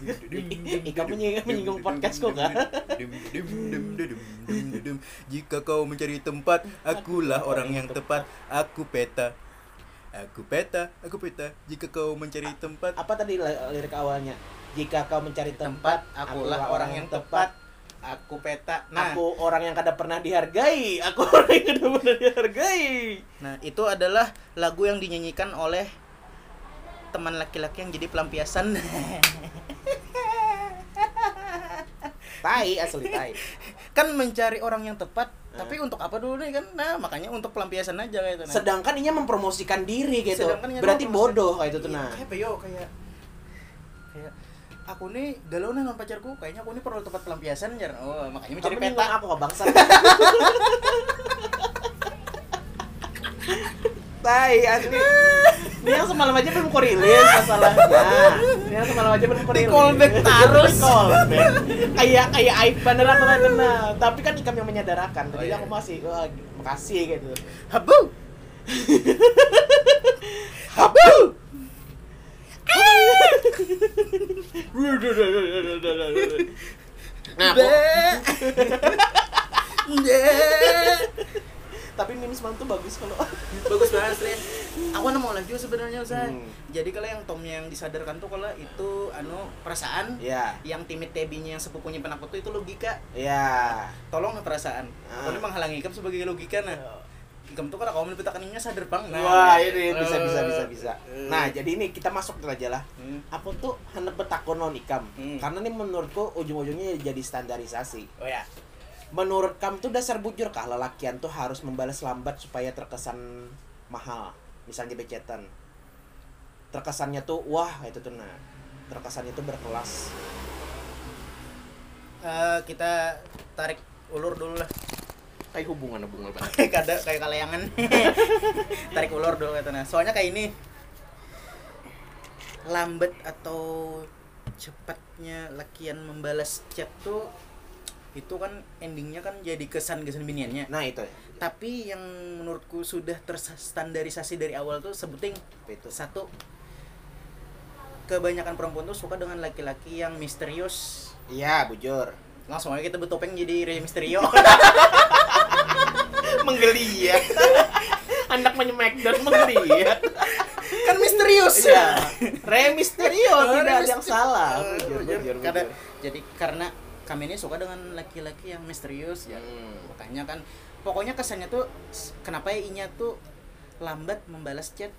Ika menyinggung, menyinggung podcastku kan Jika kau mencari tempat, akulah orang yang tepat. Aku peta. Aku peta, aku peta. Jika kau mencari tempat, Apa tadi li- lirik awalnya? Jika kau mencari tempat, akulah orang yang tepat. Aku peta. Nah, Aku orang yang kada pernah dihargai. Aku orang yang kada pernah dihargai. nah itu adalah lagu yang dinyanyikan oleh teman laki-laki yang jadi pelampiasan. Tai asli tai. kan mencari orang yang tepat, tapi untuk apa dulu nih kan? Nah, makanya untuk pelampiasan aja kayak itu. Nah. Sedangkan ini mempromosikan diri gitu. Berarti bodoh kayak itu tuh Iya, nah. Kayak Peo kayak kayak aku nih galau nih sama pacarku, kayaknya aku nih perlu tempat pelampiasan jar. Oh, makanya mencari peta. aku kok bangsa. Tai asli. Ini yang semalam aja belum korilis masalahnya. Ini yang semalam aja belum korilis. Di callback terus. Callback. Kayak kayak aib bener nggak kena. Tapi kan ikam yang menyadarakan. Oh, Jadi iya. aku masih wah, makasih gitu. Habu. Habu. Nah, aku-. tapi semalam tuh bagus kalau Bagus banget, Sri. Aku mau lanjut sebenarnya, Ustaz. Hmm. Jadi kalau yang Tomnya yang disadarkan tuh kalau itu anu perasaan ya yang timid tebinya yang sepupunya penakut tuh itu logika. ya Tolong perasaan. Ah. Aku ini menghalangi ikam sebagai logika nah. Ikam tuh kalau kamu dipetakannya sadar bang. Nah, Wah ini eh, bisa bisa bisa bisa. eh. Nah jadi ini kita masuk aja lah. Hmm. Aku tuh hendak bertakon non ikam. Hmm. Karena nih menurutku ujung-ujungnya jadi standarisasi. Oh ya. Menurut kamu tuh dasar bujur kah lelakian tuh harus membalas lambat supaya terkesan mahal. Misalnya becetan. Terkesannya tuh wah itu tuh nah. Terkesannya tuh berkelas. Eh, kita tarik ulur dulu lah. Kayak hubungan hubungan banget. kayak kada kayak kalayangan. tarik ulur dulu katanya. Soalnya kayak ini lambat atau cepatnya lakian membalas chat tuh itu kan endingnya kan jadi kesan kesan biniannya Nah itu. tapi yang menurutku sudah terstandarisasi dari awal tuh sebuting itu? satu kebanyakan perempuan tuh suka dengan laki-laki yang misterius Iya bujur. langsung aja kita bertopeng jadi Rey Mysterio menggeliat. Anak menyemek dan menggeliat. kan misterius Iya. Rey Mysterio Oh, tidak ada yang salah. Eh, Bujur, bujur. bujur, Karena- jadi karena kami ini suka dengan laki-laki yang misterius ya Hmm. makanya kan pokoknya kesannya tuh kenapa ya inya tuh lambat membalas chat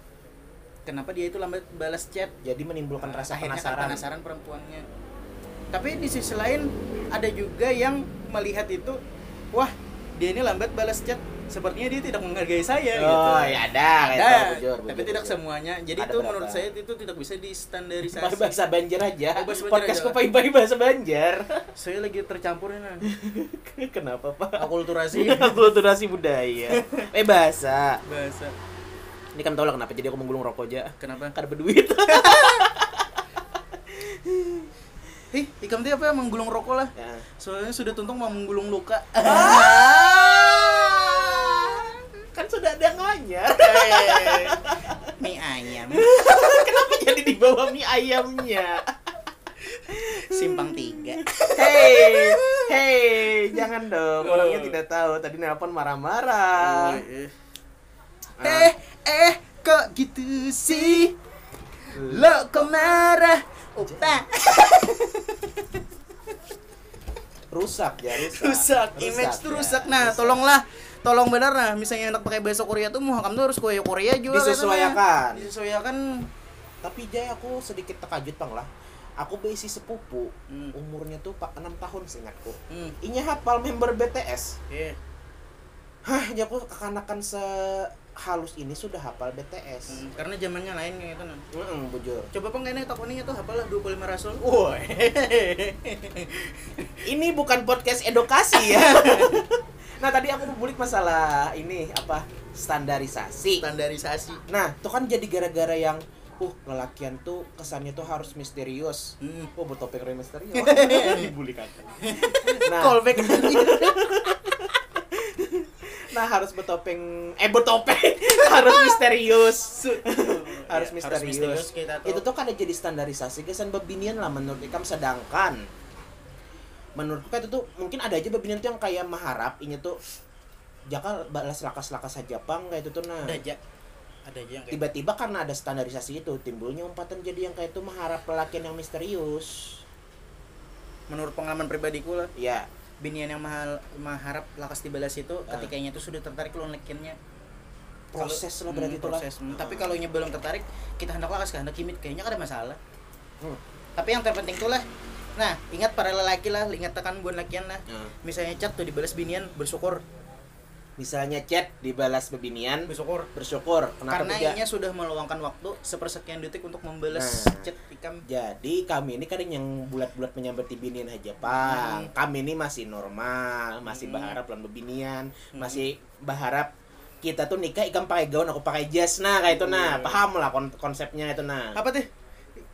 kenapa dia itu lambat balas chat Jadi menimbulkan rasa akhirnya kan penasaran. penasaran perempuannya tapi di sisi lain ada juga yang melihat itu wah dia ini lambat balas chat sepertinya dia tidak menghargai saya gitu Oh, ya ada, ada itu, bujur, tapi tidak semuanya jadi Ada itu berapa? menurut saya itu tidak bisa distandarisasi Bahasa bahasa Banjar aja. Oh, bahasa Banjar Podcast aja. Kupai Bai bahasa Banjar. saya lagi tercampur ini Kenapa, Pak? akulturasi Akulturasi budaya. Eh bahasa. bahasa Ini kan tau lah kenapa jadi aku menggulung rokok aja. kenapa Karena berduit. Ih, ikam teh apa ya menggulung rokok lah ya. soalnya sudah tuntung mau menggulung luka kan sudah ada yang ngajar. mie ayam Kenapa jadi di bawah mie ayamnya? simpang tiga Hei, hei, jangan dong. Orangnya Oh. tidak tahu. Tadi nelpon marah-marah. eh eh kok gitu sih lo kok marah Opa Rusak ya, rusak. rusak image tuh ya, rusak nah tolonglah tolong benar nah misalnya anak pakai bahasa Korea tuh mau kamu tuh harus Korea Korea juga Disesuaikan. katanya. disesuaikan Tapi Jay aku sedikit terkajut bang lah. Aku besi sepupu, Hmm. umurnya tuh pak 6 tahun seingatku. hmm. Inya hafal member BTS. iya. Hah, ya aku kekanakan sehalus ini sudah hafal BTS. Hmm, karena zamannya lain kayak gitu nah. Mm bujur. coba peng kayaknya takoninya tuh apalah 25 rasul Woi. ini bukan podcast edukasi ya. nah, tadi aku bulik masalah ini apa? Standarisasi. standarisasi Nah, itu kan jadi gara-gara yang uh lelakian tuh kesannya tuh harus misterius. hmm. Oh, bertopeng Mysterio. Dibully kan. Nah, callback nah harus bertopeng eh bertopeng harus misterius. harus Iya, misterius. misterius kita tuh. Itu tuh kan jadi standarisasi kesan bebinian lah menurut Ikam sedangkan menurutku itu tuh mungkin ada aja bebinian tuh yang kayak maharap ini tuh jaka balas lakas-lakas saja pang kayak itu tuh nah ada aja ada aja yang tiba-tiba karena ada standarisasi itu timbulnya umpatan jadi yang kayak itu mengharap lelakian yang misterius menurut pengalaman pribadiku lah ya binian yang mahal mengharap lakas dibalas itu Ah. ketika nya itu sudah tertarik lo lekinnya proses lah berarti itu lah proses. Hmm, tapi kalau nya belum tertarik kita hendak lakas hendak kimit kayaknya ada masalah. Hmm. tapi yang terpenting tuh lah nah ingat para lelaki lah ingat tekan gue lakian lah. Nah, misalnya chat tuh dibalas binian bersyukur misalnya chat dibalas bebinian bersyukur bersyukur kenapa karena tidak inya sudah meluangkan waktu sepersekian detik untuk membalas Nah. chat ikam Jadi kami ini kadang yang bulat-bulat menyambar binian aja, Pang. Kami ini masih normal, masih Hmm. berharap lan bebinian, Hmm. masih berharap kita tuh nikah ikam pakai gaun, aku pakai jas nah kayak itu nah. Hmm. Paham lah kon- konsepnya itu nah. apa tuh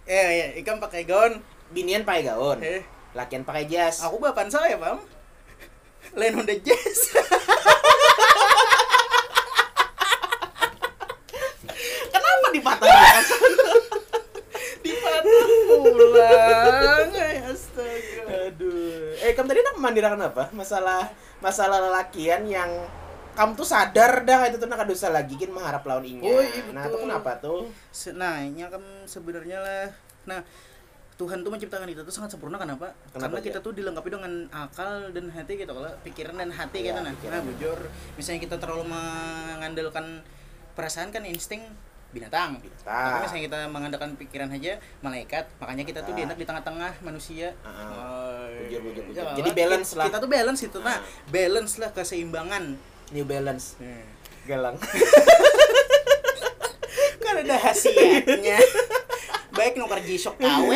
eh ya ikam pakai gaun Binian pakai gaun, eh lakian pakai jas. aku bapan saya pam lain Honda Jazz Kenapa dipatahin? dipatah pulang ay astaga Aduh. Eh, kamu tadi nak memandirakan apa? Masalah masalah lelakian yang kamu tuh sadar dah itu tuh nak dosa lagi kan mengharap lawan inya. Oh, iya, nah, itu kenapa tuh? Se- nah ini kan sebenarnya lah nah Tuhan tuh menciptakan kita tuh sangat sempurna kenapa? Kenapa, Karena kita Ja? tuh dilengkapi dengan akal dan hati gitu kalau pikiran dan hati Iya, gitu nah. pikiran. Nah, bujur misalnya kita terlalu mengandalkan perasaan kan insting binatang. Binatang. Tapi misalnya kita mengandalkan pikiran aja malaikat, makanya kita tuh Ah. dienak di tengah-tengah manusia. Oh, Bujur, bujur, bujur. Ya, Jadi balance kita, lah. Kita tuh balance itu nah, Ah. balance lah keseimbangan. New Balance. Galang. kan ada khasiatnya baik nuker G-Shock KW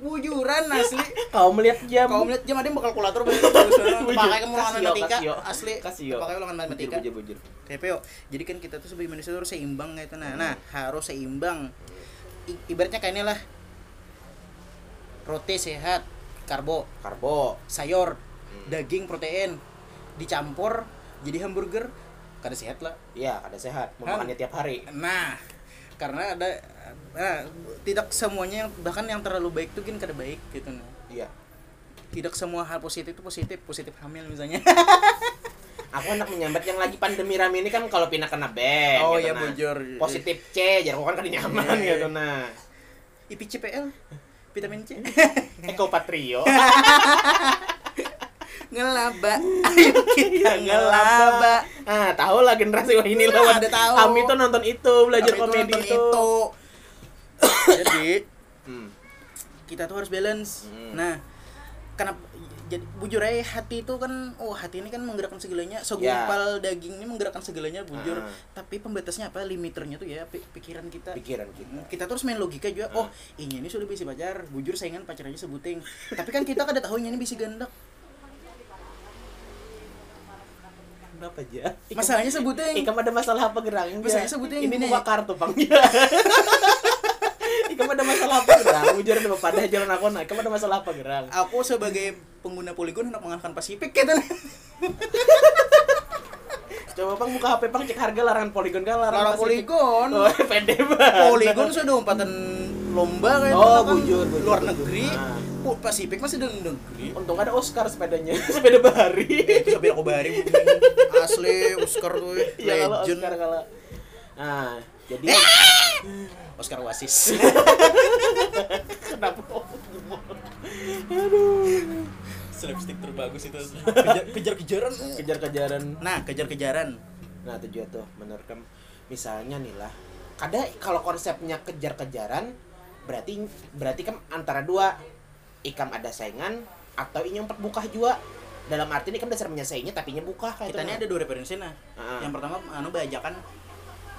bujuran asli Kau melihat jam. kalau melihat jam ada yang kalkulator banyak pakai Kasio, matematika Kasio. asli Kasio. pakai ulangan matematika Bujur, bujur, bujur. Jadi kan kita tuh sebagai manusia harus seimbang gitu nah nah harus seimbang I- ibaratnya kayak lah roti sehat karbo Karbo. sayur Hmm. daging protein dicampur jadi hamburger kada sehat lah Iya, ada sehat. Mau Kan? makannya tiap hari. Nah, karena ada nah, tidak semuanya yang bahkan yang terlalu baik tuh kan kada baik gitu nah. Iya. Tidak semua hal positif itu positif, positif hamil misalnya. Aku hendak menyambat yang lagi pandemi rame ini kan kalau pindah kena band. Oh, gitu, iya, nah. bujur. Positif C, jadi aku kan kada nyaman Iya, iya. gitu nah. IPCPL vitamin C. Eko Patrio. ngelaba. Ayo kita ngelaba. Ah, tahu lah generasi wah ini lah. Ada tahu. Kami tuh nonton itu, belajar Kami tuh komedi nonton itu. Jadi, Hmm. kita tuh harus balance. Hmm. Nah, kenapa jadi bujur aja hati itu kan oh hati ini kan menggerakkan segalanya segumpal daging ini menggerakkan segalanya bujur Ah. tapi pembatasnya apa limiternya tuh ya pi- pikiran kita Pikiran kita. kita terus main logika juga oh ini ini sudah bisa pacar bujur saingan pacar aja sebuting tapi kan kita kada tahu ini bisa gandak Kenapa aja? masalahnya sebuting Ikam ada masalah apa gerang? Masalahnya sebutin ini gini. buka kartu pang. Ikam ada masalah apa gerang? Ujar ada pada jalan aku nah. Ikam ada masalah apa gerang? aku sebagai pengguna poligon hendak mengalahkan Pasifik gitu Coba bang buka HP bang cek harga larangan poligon kan larangan Polygon. Oh, pede banget. Polygon sudah umpatan lomba kayak Oh, kan bujur, bujur, luar bujur. negeri Nah. Oh, Pasifik masih dalam negeri Untung ada Oscar sepedanya, sepeda bahari. itu sampai aku bari asli Oscar tuh kalau legend Oscar kalau. Nah, jadi Oscar Wasis kenapa? slapstick terbagus itu kejar kejar kejaran Kejar-kejaran. nah kejar kejaran Nah, tujuan tuh menurut kamu misalnya nih lah. Kada kalau konsepnya kejar-kejaran berarti berarti kan antara dua ikam ada saingan atau ini empat buka juga. Dalam arti ini kan dasar menyainginya tapi nya buka kayak kita ini ada dua referensi nah. Ah. yang pertama anu bajakan.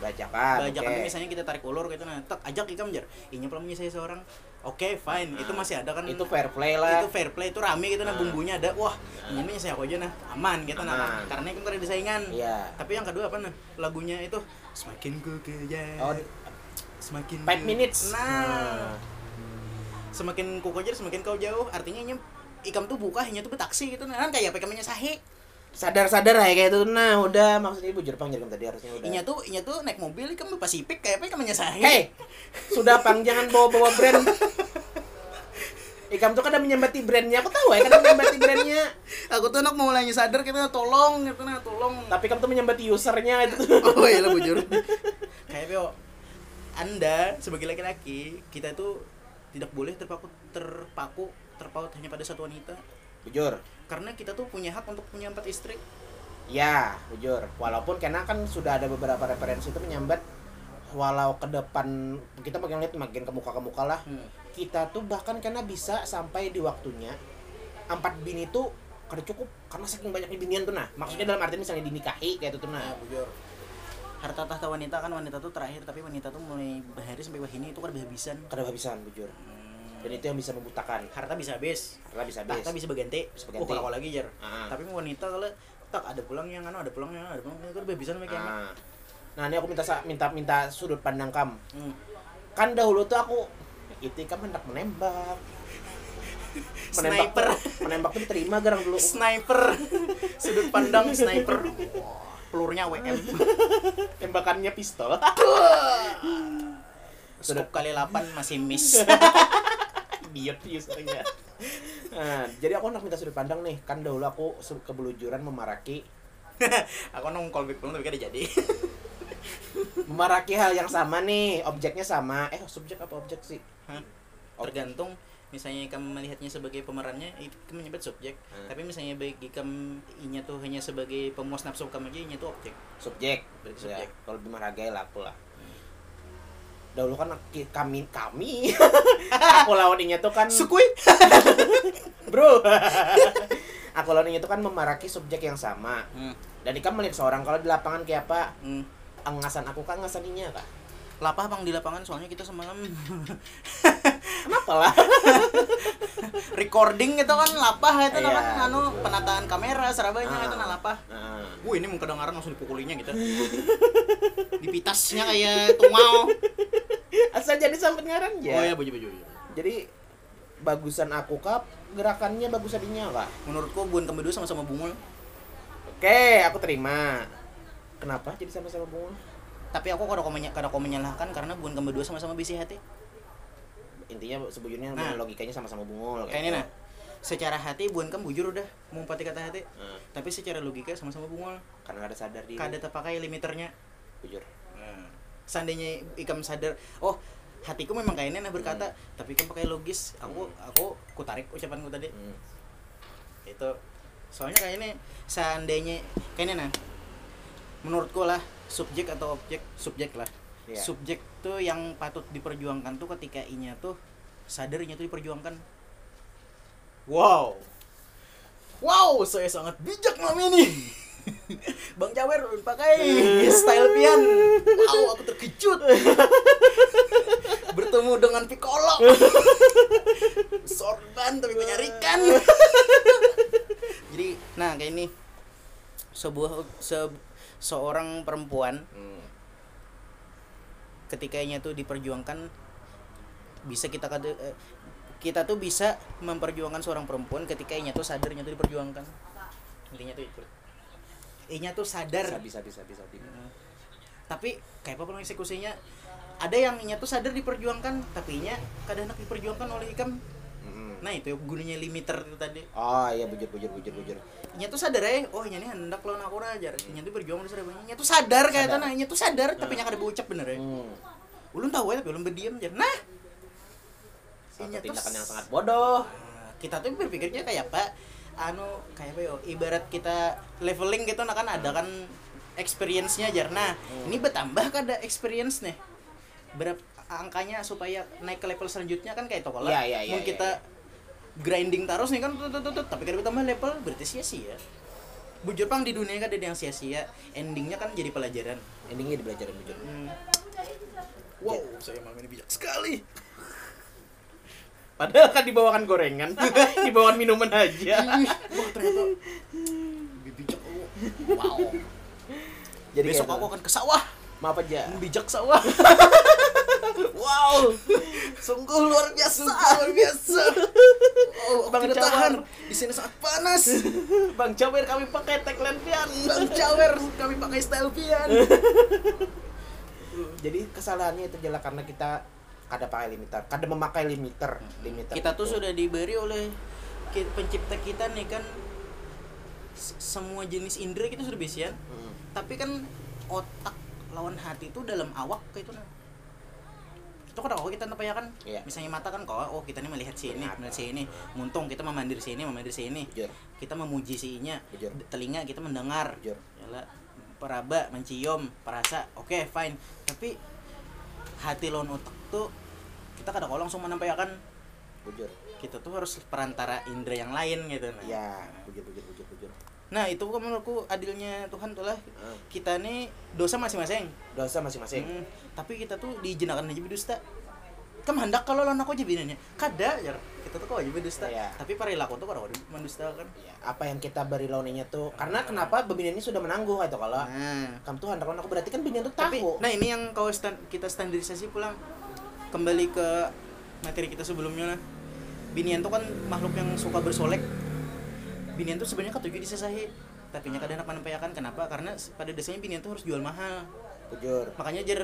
Bajakan oke. tuh misalnya kita tarik ulur gitu nah. Tak ajak ikam jar. Ini belum saya seorang? Oke fine. Itu masih ada kan. Itu fair play lah. itu fair play itu rame gitu nah. Ah. bumbunya ada wah ini saya aku aja nah. Aman gitu nah. Aman. karena itu ada saingan. Iya. tapi yang kedua apa nah? Lagunya itu semakin ku kejar Oh, semakin five minutes. nah semakin ku kejar semakin kau jauh artinya ini ikam tuh buka hanya tuh betaksi gitu nah kan kayak apa ikamnya sahi sadar-sadar ya kayak itu nah udah maksudnya bujur pang jadi tadi harusnya udah Inya tuh, inya tuh naik mobil, kamu Pasifik kayak apa kamu nyesahin. Hei, sudah pang jangan bawa-bawa brand. Ikam tuh kan udah menyambati brandnya, aku tahu ya kan menyambati brandnya. Aku tuh anak mau mulai sadar kita tolong, gitu nah, tolong. Tapi kamu tuh menyambati usernya itu. oh iya lah bujur. kayak Anda sebagai laki-laki, kita tuh tidak boleh terpaku terpaku terpaut hanya pada satu wanita. Bujur. Karena kita tuh punya hak untuk punya empat istri. Ya, bujur. Walaupun karena kan sudah ada beberapa referensi itu menyambat walau ke depan kita makin lihat makin ke muka ke muka lah. Hmm. Kita tuh bahkan karena bisa sampai di waktunya empat bini tuh kada cukup karena saking banyaknya binian tuh nah. Maksudnya dalam arti misalnya dinikahi kayak itu tuh nah. Bujur. Harta tahta wanita kan wanita tuh terakhir, tapi wanita tuh mulai bahari sampai wahini itu kan habisan. Kada habisan bujur. Dan itu yang bisa membutakan. Harta bisa habis, Karena bisa habis. tahta bisa berganti. Bisa berganti. Oh, kalau lagi jar. Ah. Tapi wanita kalau tak ada pulang yang anu ada pulang yang ada pulang itu kan habisan sampai kiamat. Nah, nah ini aku minta minta minta sudut pandang kam. Hmm. Kan dahulu tuh aku itu kan hendak menembak. Sniper. tuh- menembak tuh diterima garang dulu. Sniper. Sudut pandang sniper. Pelurunya WM. Tembakannya pistol. Scope kali 8 masih miss. Idiot usernya. Nah, jadi aku hendak minta sudut pandang nih. Kan dahulu aku kebelujuran memaraki Aku nong callback belum tapi kan jadi. memaraki hal yang sama nih. Objeknya sama. Eh, subjek apa objek sih? Hah? Tergantung misalnya kamu melihatnya sebagai pemerannya itu menyebut subjek Hmm. tapi misalnya bagi kamu inya tuh hanya sebagai pemuas nafsu kamu aja inya tuh objek Subjek. Berarti Ya, subjek. kalau lebih menghargai lah aku lah. Dahulu kan kami kami aku lawannya tuh kan sukui bro aku lawannya tuh kan memaraki subjek yang sama hmm. dan ikan melihat seorang kalau di lapangan kayak apa hmm. angasan aku kan ngasaninya kak lapah bang di lapangan soalnya kita semalam. Kenapa lah? Recording itu kan lapah itu Iya, kan anu penataan kamera serabanya Ah. itu nah lapah. nah, Wah ini mau kedengaran langsung dipukulinya gitu. Dipitasnya kayak tungau. Asal jadi sampai ngaran ya? Oh ya baju baju jadi bagusan aku kap gerakannya bagus adinya kak Menurutku buan dua sama-sama bungul. Oke aku terima. Kenapa jadi sama-sama bunga Tapi aku kada kau kada kau menyalahkan karena buan kami dua sama-sama bisi hati. Intinya sebujurnya Nah. logikanya sama-sama bungul Kayak ini nah. Secara hati buan kamu bujur udah Mau pati kata hati. Nah, Tapi secara logika sama-sama bungul. Karena ada sadar diri. Kada terpakai limiternya. Bujur. Seandainya ikam sadar Oh hatiku memang kayak ini nah berkata Tapi ikam pakai logis. Aku aku ku tarik ucapanku tadi. Hmm. itu. Soalnya kayak ini seandainya kayak ini nah menurutku lah subjek atau objek subjek lah. Iya. subjek tuh yang patut diperjuangkan tuh ketika inya tuh sadar inya tuh diperjuangkan. Wow. Wow saya sangat bijak malam ini. Bang Jawer pakai style pian. Wow aku terkejut. Bertemu dengan Piccolo. Sorban tapi menyarikan jadi nah kayak ini. Sebuah se- seorang perempuan Hmm. ketika inya tuh diperjuangkan bisa kita kata eh, kita tuh bisa memperjuangkan seorang perempuan ketika inya tuh sadar inya tuh diperjuangkan intinya tuh itu inya tuh sadar bisa bisa bisa bisa bisa Hmm. tapi kayak apa eksekusinya ada yang inya tuh sadar diperjuangkan tapi inya kadang diperjuangkan oleh ikam. Nah itu gunanya limiter itu tadi oh iya bujur bujur bujur bujur Inya tuh sadar ya, oh inya nih hendak lawan aku aja. Inya tuh berjuang di Surabaya. Inya tuh sadar kayak tanah. Inya tuh sadar tapi nya kada berucap bener ya. hmm. Ulun tahu ya tapi ulun berdiam aja. Nah, Satu tuh tindakan yang sangat bodoh Nah, kita tuh berpikirnya kayak apa? Anu kayak apa yo? Ibarat kita leveling gitu nah kan ada kan experience-nya aja. Nah, Hmm. ini bertambah kan ada experience nih. Berapa angkanya supaya naik ke level selanjutnya kan kayak toko lah. Iya, iya, iya, Mau iya, kita grinding terus nih kan tut, tut, tut, tapi kalau tambah level berarti sia-sia. Bujur pang di dunia kan ada yang sia-sia, endingnya kan jadi pelajaran. endingnya di belajaran bujur Hmm. Wow, saya malam ini bijak sekali. padahal kan dibawakan gorengan dibawakan minuman aja Wah ternyata lebih bijak aku. Wow. jadi Besok aku akan ke sawah, maaf aja bijak sawah. wow Sungguh luar biasa. luar biasa. Oh, Bang tidak tahan. di sini sangat panas Bang Jawer kami pakai tagline pian. bang cawer kami pakai style pian Jadi kesalahannya itu adalah karena kita kada pakai limiter, kada memakai limiter, limiter. kita tuh itu. sudah diberi oleh pencipta kita nih kan semua jenis indera kita sudah bisian Hmm. tapi kan otak lawan hati itu dalam awak kayak itu nah itu kan kalau kita apa ya kan Iya. misalnya mata kan kok oh kita nih melihat sini Melihat. melihat sini muntung kita memandir sini memandir sini Bujur, kita memuji sinya Bujur. telinga kita mendengar bujur. Yalah, peraba mencium perasa oke fine tapi hati lawan otak tuh kita kadang kalau langsung menampilkan Bujur. kita tuh harus perantara indera yang lain gitu nah. Ya, bujur bujur bujur. Nah itu kan menurutku adilnya Tuhan tuh lah. Ah, kita nih dosa masing-masing. Dosa masing-masing. Mm, tapi kita tuh diizinkan aja berdusta kan hendak kalau lawan aku aja binanya kada ya kita tuh kok aja berdusta Iya. tapi perilaku tuh kalau mendustakan Ya, apa yang kita beri lawannya tuh karena kenapa bebinian ini sudah menangguh itu kalau nah. Kamu tuh hendak lawan aku berarti kan binian tuh tapi tahu. nah ini yang kau stan- kita standarisasi pulang kembali ke materi kita sebelumnya nah binian tuh kan makhluk yang suka bersolek binian tuh sebenarnya ketujuh disesahi tapi nya kadang menampayakan kenapa karena pada dasarnya binian tuh harus jual mahal Bujur. makanya jer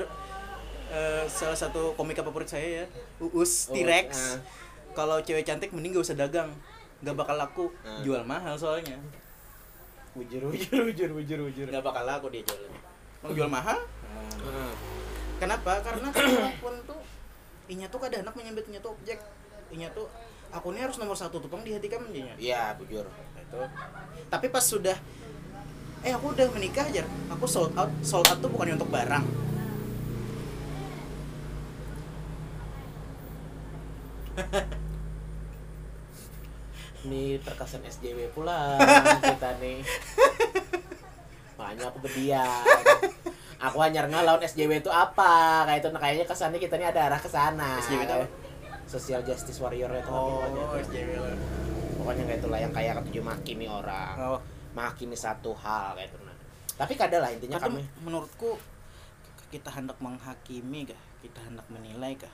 eh, salah satu komika favorit saya ya Uus Oh, T-Rex ah. kalau cewek cantik mending gak usah dagang gak bakal laku Ah. jual mahal soalnya Bujur bujur bujur bujur bujur. gak bakal laku dia jualnya mau jual mahal Ah. Kenapa? Karena perempuan tuh inya tuh kadang anak menyambutnya tuh objek. Inya tuh aku ini harus nomor satu tupang di hati kamu. Iya, bujur. Itu. Tapi pas sudah eh aku udah menikah aja, aku sold out. Sold out tuh bukannya untuk barang. Ini terkesan SJW pula kita nih. Makanya aku berdiam. Aku hanya ngelawan SJW itu apa? Kayak itu nah, kayaknya kesannya kita ini ada arah ke sana. SJW itu apa? Social Justice Warrior itu Oh. SJW lah. Pokoknya kayak itulah yang kayak ketujuh menghakimi orang, Oh, menghakimi satu hal kayak itu. Nah. Tapi kadang lah intinya kami menurutku kita hendak menghakimi kah? Kita hendak menilai kah?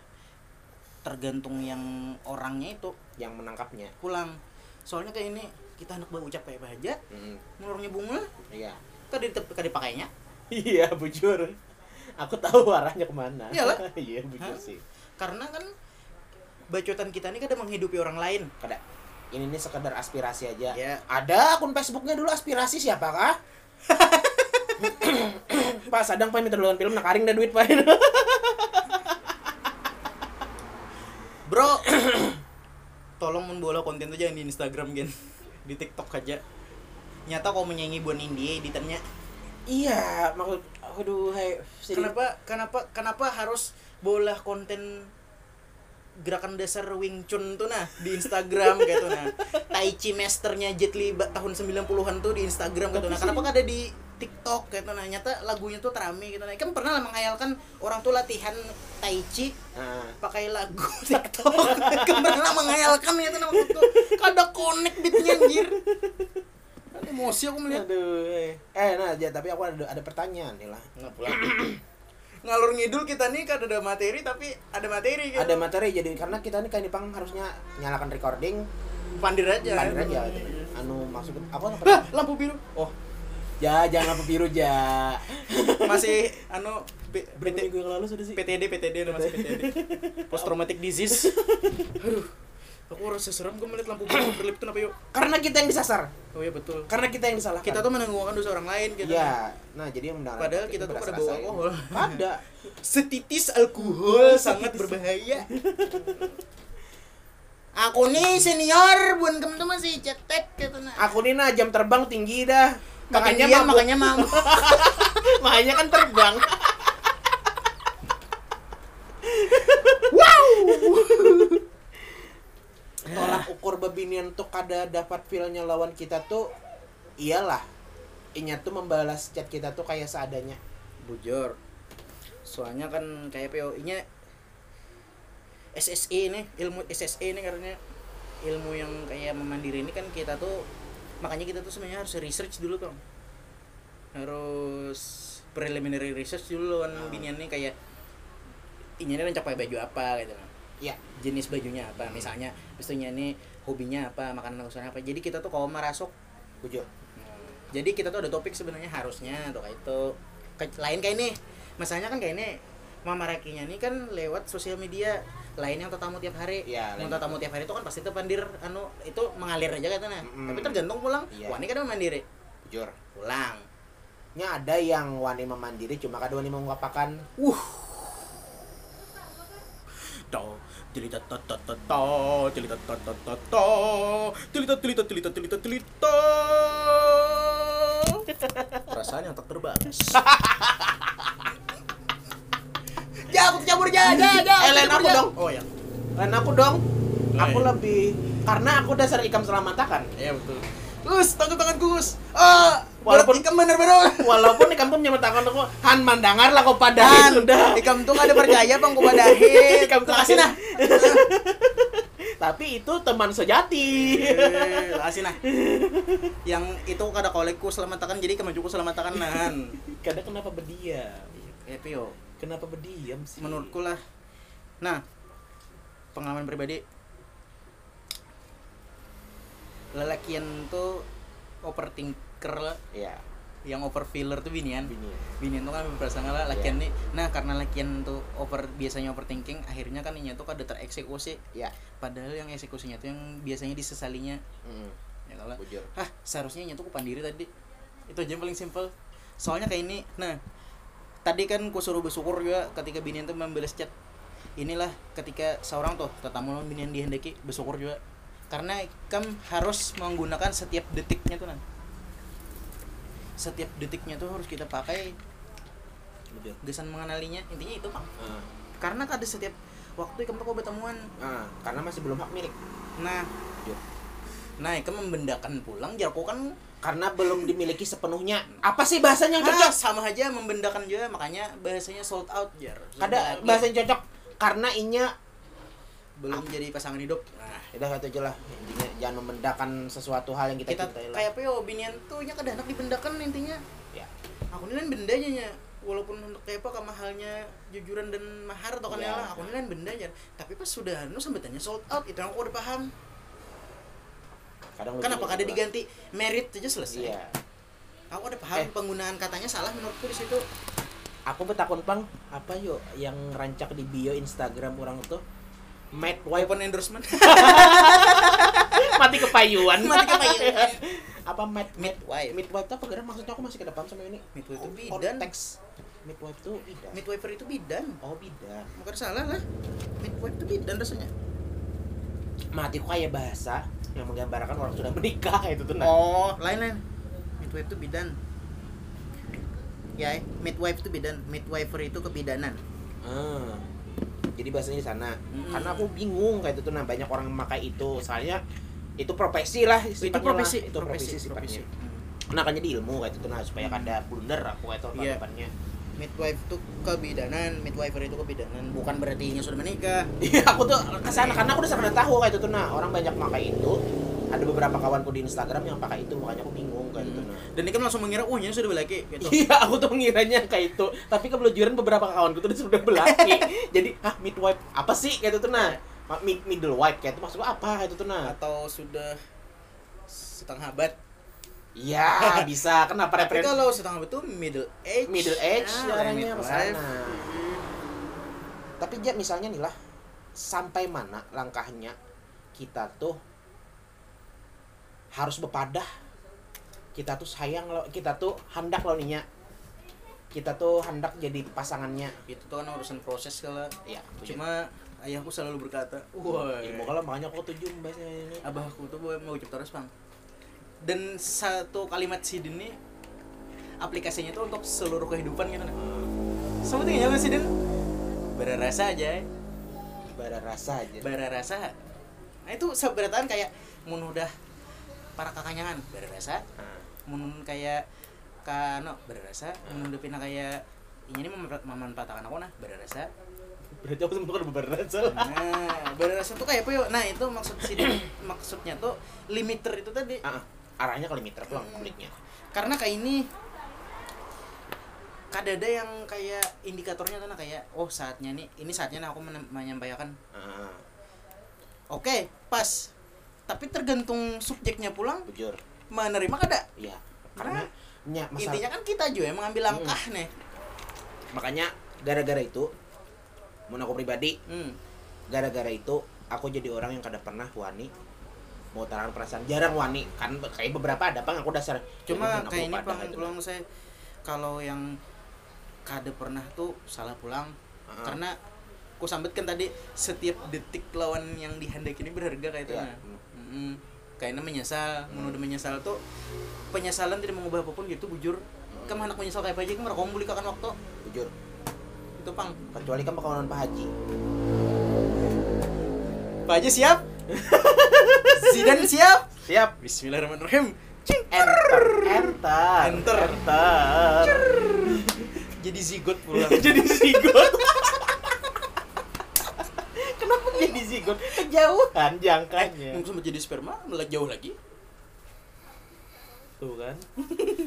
Tergantung yang orangnya itu yang menangkapnya. pulang. Soalnya kayak ini kita hendak berucap kayak bahagia, Mm, menurutnya bunga, iya. kan kan dipakainya. Iya, bujur. Aku tahu arahnya ke mana. Iyalah. iya, bujur Hah? sih. karena kan bacotan kita ini kadang menghidupi orang lain Kada. Ini nih sekedar aspirasi aja. ya Ada akun Facebooknya dulu aspirasi siapakah? Pak Sadang pengen minta duluan film nakaring dah duit Pak. bro tolong membola konten tuh jangan di Instagram gen di TikTok aja nyata kau menyanyi buat India editannya iya, maksud aduh hai sedih. kenapa kenapa kenapa harus bola konten gerakan dasar Wing Chun tuh nah di Instagram gitu nah. Tai Chi masternya Jet Li tahun 90-an tuh di Instagram gitu nah. Kenapa ada di TikTok gitu nah? Nyata lagunya tuh terame gitu nah. Kan pernah lah menghayalkan orang tuh latihan Tai Chi Nah, pakai lagu TikTok. Kan pernah menghayalkan gitu nah maksudku kada connect beatnya anjir? Kan emosi aku melihat. Aduh. Eh, eh nah, aja tapi aku ada ada pertanyaan nih lah. Ngalur ngidul kita nih kan ada materi tapi ada materi gitu Ada materi jadi karena kita nih kayak Pang harusnya nyalakan recording, pandir aja pandir aja. Anu maksud apa? Lah, lampu biru Oh, ja jangan lampu biru ja. masih anu PT, minggu yang lalu sudah sih? PTD PTD ada masih PTD post traumatic disease aduh aku rasa serem gue melihat lampu biru berlip kenapa yuk Karena kita yang disasar. oh iya betul Karena kita yang disalahkan. kita tuh menanggung dosa orang lain gitu Iya, nah jadi yang mendengar Padahal kita tuh pada bawa alkohol. Ada. setitis alkohol sangat berbahaya aku nih senior bukan kamu tuh masih cetek gitu nah Aku nih nah jam terbang tinggi dah. makanya Makanya mabuk Makanya kan terbang. Bebinian tuh kada dapat feelnya lawan kita tuh iyalah. Inya tuh membalas chat kita tuh kayak seadanya. Bujur. Soalnya kan kayak PO nya SSE ini ilmu SSE ini karena ilmu yang kayak memandiri ini kan kita tuh makanya kita tuh sebenarnya harus research dulu kong harus preliminary research dulu kan Ah. binian nih kayak ini rencana pakai baju apa gitu ya jenis bajunya apa misalnya mestinya ini hobinya apa makanan kesukaan apa. Jadi kita tuh kalau merasuk Bujur. jadi kita tuh ada topik sebenarnya harusnya tuh kayak itu. Ke- lain kayak ini. Masalahnya kan kayak ini mama rakinya ini kan lewat sosial media. Lain yang tamu tiap hari. Iya, mau lain. tamu tiap hari itu kan pasti tuh pandir anu itu mengalir aja katanya. Mm-mm. tapi tergantung pulang. Iya. wah ini kan mandiri. Bujur. pulang. Nya ada yang wani memandiri cuma kadang wani menguapakan to telita ta ta ta ta telita ta ta ta ta telita telita telita telita telita perasaan yang tak terbatas ya aku cabur ya ya ya Eh, lain aku dong. oh ya Lain aku dong. Lain. Aku lebih karena aku dasar ikam selamatakan. iya betul Gus, tangan tangan Gus. Ah, Walaupun- ikam bener-bener. Walaupun ikam tuh menyamatakan aku, han mandangar lah kau pada Dan sudah. ikam tuh gak ada percaya bang kepada hit. Ikam tuh Kasih nah. Tapi itu teman sejati. Kasih nah. Yang itu kada kolekku selamatakan jadi kemajuku selamatakan nahan. Kadang kenapa berdiam? Eh Pio, Kenapa berdiam sih? menurutku lah. Nah, pengalaman pribadi lelakian tuh overthinker lah ya, yang overfiller tuh binian. Bini. binian tuh kan berasanya lah lakian nih. Nah karena lakian tuh over biasanya overthinking akhirnya kan ini tuh kada tereksekusi. Ya. padahal yang eksekusinya tuh yang biasanya disesalinya. Mm, ya kalau bujur. hah seharusnya nyentuh ku pandiri tadi. Itu aja yang paling simple soalnya kayak ini nah tadi kan ku suruh bersyukur juga ketika binian tuh membalas chat. Inilah ketika seorang tuh tetamu lawan binian dihendaki bersyukur juga. Karena kam harus menggunakan setiap detiknya tuh nah setiap detiknya tuh harus kita pakai. Gesan mengenalinya intinya itu bang Ah, karena ada setiap waktu kamu kau bertemuan ah, karena masih belum hak milik. nah. Bujur. nah kamu membendakan pulang jarko kan? Karena belum dimiliki sepenuhnya. Apa sih bahasanya yang Ah, cocok? sama aja membendakan juga makanya bahasanya sold out. Jar Ada bahasa yang cocok. Karena inya belum jadi pasangan hidup. Nah udah itu aja lah. Intinya jangan membedakan sesuatu hal yang kita, kita cintai lah. kayak apa ya binian tuh nya kada enak dibendakan intinya. Ya. Aku nilain bendanya nya. Walaupun untuk kayak apa mahalnya jujuran dan mahar atau kan Iya. lah aku nilain bendanya tapi pas sudah nu sambutannya sold out itu yang aku udah paham. Kadang kenapa lucu kada juga. diganti merit aja selesai? Iya. Aku udah paham Eh. penggunaan katanya salah menurutku di situ. Aku betakun pang. Apa yuk yang rancak di bio Instagram orang tuh mad wife open endorsement. Mati kepayuan. Mati kepayuan. apa mad midwife midwife tuh apa gara maksudnya aku masih ke depan sama ini. Midwife itu Oh, bidan. Konteks midwife tuh bidan. Midwifer itu bidan. Oh bidan. Bukan salah lah. Midwife itu bidan rasanya. Mati kayak bahasa yang menggambarkan orang sudah menikah itu tuh nah. Oh, lain lain. Midwife itu bidan. Ya, midwife itu bidan. Midwifer itu kebidanan. Ah. Jadi bahasanya di sana Mm-mm. karena aku bingung kayak itu tuh nah banyak orang memakai itu soalnya itu profesi lah Itu profesi, lah. itu profesi, sifatnya Hmm. nah kan jadi ilmu kayak itu nah supaya kada blunder aku kayak itu Iya. depannya Midwife itu kebidanan, midwifer itu kebidanan. Bukan berarti nya sudah menikah. iya aku tuh ke sana karena aku udah sangat tahu kayak itu tuh nah orang banyak pakai itu ada beberapa kawanku di Instagram yang pakai itu makanya aku bingung kayak itu nah Dan ini kan langsung mengira, oh, sudah belaki gitu. Iya, aku tuh mengiranya kayak itu. Tapi kebelujuran beberapa kawanku tuh sudah belaki. Jadi, ah midwife apa sih kayak itu tuh nah? Mid middle wife kayak itu maksudnya apa itu tuh nah? Atau sudah setengah abad. Iya, bisa. Kenapa Tapi kalau setengah abad itu middle age. middle age Ya, ke midwife. sana. Tapi ya misalnya nih lah, sampai mana langkahnya kita tuh harus bepadah. Kita tuh sayang lo, kita tuh hendak lo nih Nya. Kita tuh hendak jadi pasangannya. Itu tuh kan urusan proses kalau Ya, cuma ayahku selalu berkata, wah, ilmu kalau makanya aku tujuh bahasanya ini. abahku tuh mau ucap terus bang dan satu kalimat sidin ini aplikasinya tuh untuk seluruh kehidupan gitu nah. sebetulnya apa sidin berasa aja bara rasa aja. berasa nah itu seberatan kayak mun udah para kakanyangan. Berasa Nah, mun kayak kano berasa mun udah pindah kayak ini mem- memanfaatkan aku nah berasa berarti aku sempat bara rasa. nah berasa tuh kayak apa yuk nah itu maksud sidin maksudnya tuh limiter itu tadi. Ah, arahnya ke limiter tuh kuliknya. karena kayak ini kadada yang kayak indikatornya tuh nah kayak oh saatnya nih ini saatnya nah aku men- menyampaikan. Ah, oke pas tapi tergantung subjeknya pulang bujur menerima kada iya. Karena Karena nya masalah intinya kan kita juga yang mengambil langkah nih. Makanya gara-gara itu menurut aku pribadi hmm. gara-gara itu aku jadi orang yang kada pernah wani mau tarangan perasaan. Jarang wani kan kayak beberapa ada pang aku dasar. Cuma "Ya, aku kayak ini pada," pulang gitu. saya kalau yang kada pernah tuh salah pulang. Heeh. karena ku sambet kan tadi setiap detik lawan yang dihendaki ini berharga kayak itu Iya. nah Mm-mm. kayaknya menyesal Hmm. menurut menyesal tuh penyesalan tidak mengubah apa pun gitu bujur. Kamu anak menyesal kayak apa aja kamu kamu beli kakan waktu. Jujur itu pang. Kecuali kan bakalan Pak Haji. Pak Haji siap? Zidan siap? Siap. Bismillahirrahmanirrahim. Enter. Enter. Enter. enter. Jadi zigot pulang jadi zigot kenapa zigot kejauhan. Jangkanya. Mungkin sempat jadi sperma malah jauh lagi. Tuh kan.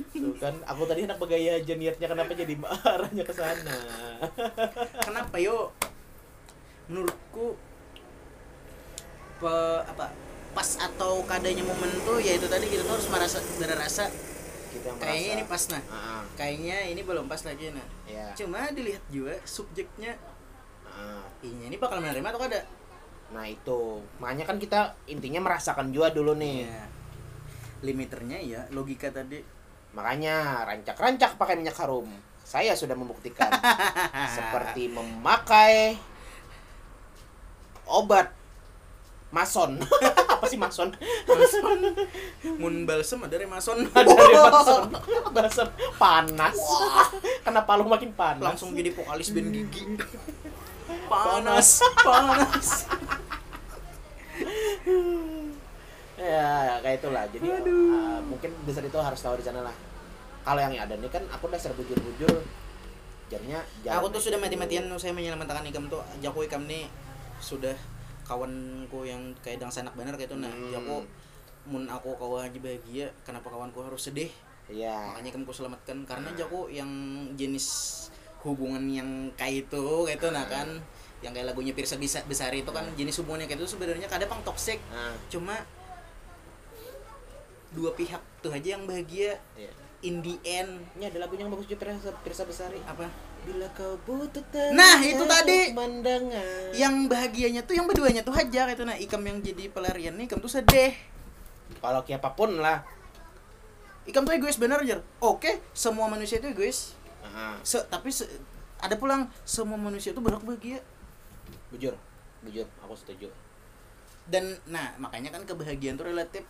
Tuh kan aku tadi hendak bergaya aja niatnya kenapa jadi arahnya ke sana? Kenapa yo? Menurutku pe, apa pas atau kadanya momen tuh ya itu tadi kita tuh harus merasa berasa kita yang kayaknya ini merasa pas nah. Ah, kayaknya ini belum pas lagi nah. Ya cuma dilihat juga subjeknya. Ah. ini ini bakal menerima atau kada nah itu. Makanya kan kita intinya merasakan juga dulu nih. Iya. limiternya ya logika tadi. Makanya rancak-rancak pakai minyak harum. Saya sudah membuktikan. Seperti memakai obat mason. Apa sih mason? Mason. Mun balsem ada remason dari mason. Balsam panas. Kenapa lu makin panas. Langsung jadi vokalis band gigi. Panas panas ya kayak itulah. Jadi uh, mungkin besar itu harus tahu di sana lah. Kalau yang ada nih kan aku dasar bujur-bujur jadinya aku tuh sudah mati-matian saya menyelamatkan ikam tuh. Jago ikam nih sudah kawanku yang kayak dang sanak bener kayak itu. Nah Hmm. jago mun aku kawan aja bahagia kenapa kawanku harus sedih? Iya. Makanya kamu selamatkan. Karena jago yang jenis hubungan yang kayak itu kayak itu nah kan yang kayak lagunya Pirsa bisa besar itu kan jenis hubungannya kayak itu sebenarnya kadang pang toxic. Nah, cuma dua pihak tuh aja yang bahagia. Iya. in the end. Ini ada lagunya yang bagus juga Pirsa, Pirsa Besari. Apa? Bila kau butuh Nah, itu tadi. pemandangan yang bahagianya tuh yang berduanya tuh hajar itu. Nah ikam yang jadi pelarian nih ikam tuh sedih. Kalau kayak apa pun lah. Ikam tuh egois bener aja oke semua manusia itu egois. Nah, Se- tapi se- ada pulang semua manusia itu berhak bahagia bujur bujur aku setuju. Dan nah makanya kan kebahagiaan tuh relatif.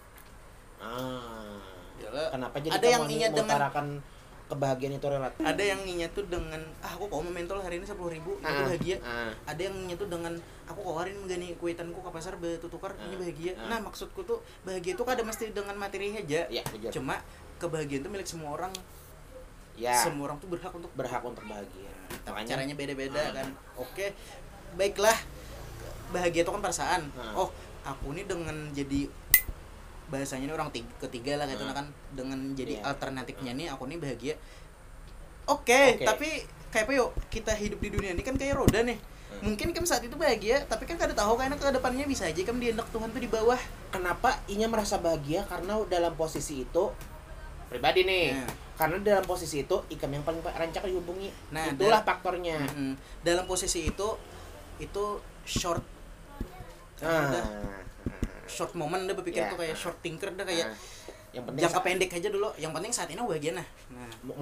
Ah Yalah. kenapa jadi Ada yang ini ingat dengan- kebahagiaan itu relatif? Ada yang nginya tuh dengan ah aku kok mau mentol hari ini sepuluh ribu itu Ah, bahagia. ah. ada yang nginya tuh dengan aku kawarin menggani kuitanku ke pasar betutukar ini Ah, bahagia. ah. nah maksudku tuh bahagia itu kada mesti dengan materi aja. Ya bujur cuma kebahagiaan itu milik semua orang. Ya semua orang tuh berhak untuk berhak untuk bahagia. Tapi makanya caranya beda-beda Ah. kan. Oke baiklah bahagia itu kan perasaan Ah. oh aku nih dengan jadi bahasanya ini orang tig- ketiga lah gitu Ah. kan dengan jadi Iya. alternatifnya nih aku nih bahagia oke Oke. tapi kayak apa yuk kita hidup di dunia ini kan kayak roda nih Hmm. mungkin kan saat itu bahagia tapi kan kada tahu karena ke depannya bisa aja kan dihendak Tuhan tuh di bawah kenapa Inya merasa bahagia karena dalam posisi itu pribadi nih Nah. karena dalam posisi itu ikam yang paling rancak dihubungi Nah, itulah faktornya Mm-mm. dalam posisi itu itu short. Ah. udah. Short moment deh berpikir Ya. tuh kayak short thinker deh kayak Nah, yang penting jangka pendek aja dulu. Yang penting saat ini bahagia nah.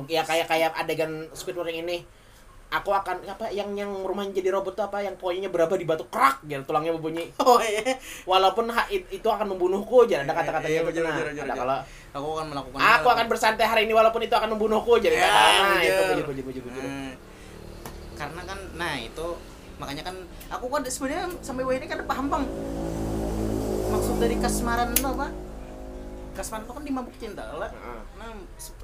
Ya kayak kayak adegan Squidward yang ini. Aku akan apa yang yang rumahnya jadi robot tuh apa? Yang poinnya berapa di batu? Krak! Gitu tulangnya berbunyi. Oh iya. Walaupun ha- it- itu akan membunuhku jadi ada Iya, kata-kata iya, gitu. nah. ada kalau aku akan melakukan aku akan bersantai hari ini walaupun itu akan membunuhku jadi Ya, kata nah itu bujur bujur bujur bujur Nah, karena kan nah itu makanya kan aku kan sebenarnya sampai wah ini kan paham bang. Maksud dari kasmaran itu apa? Kasmaran itu kan di mabuk cinta lah nah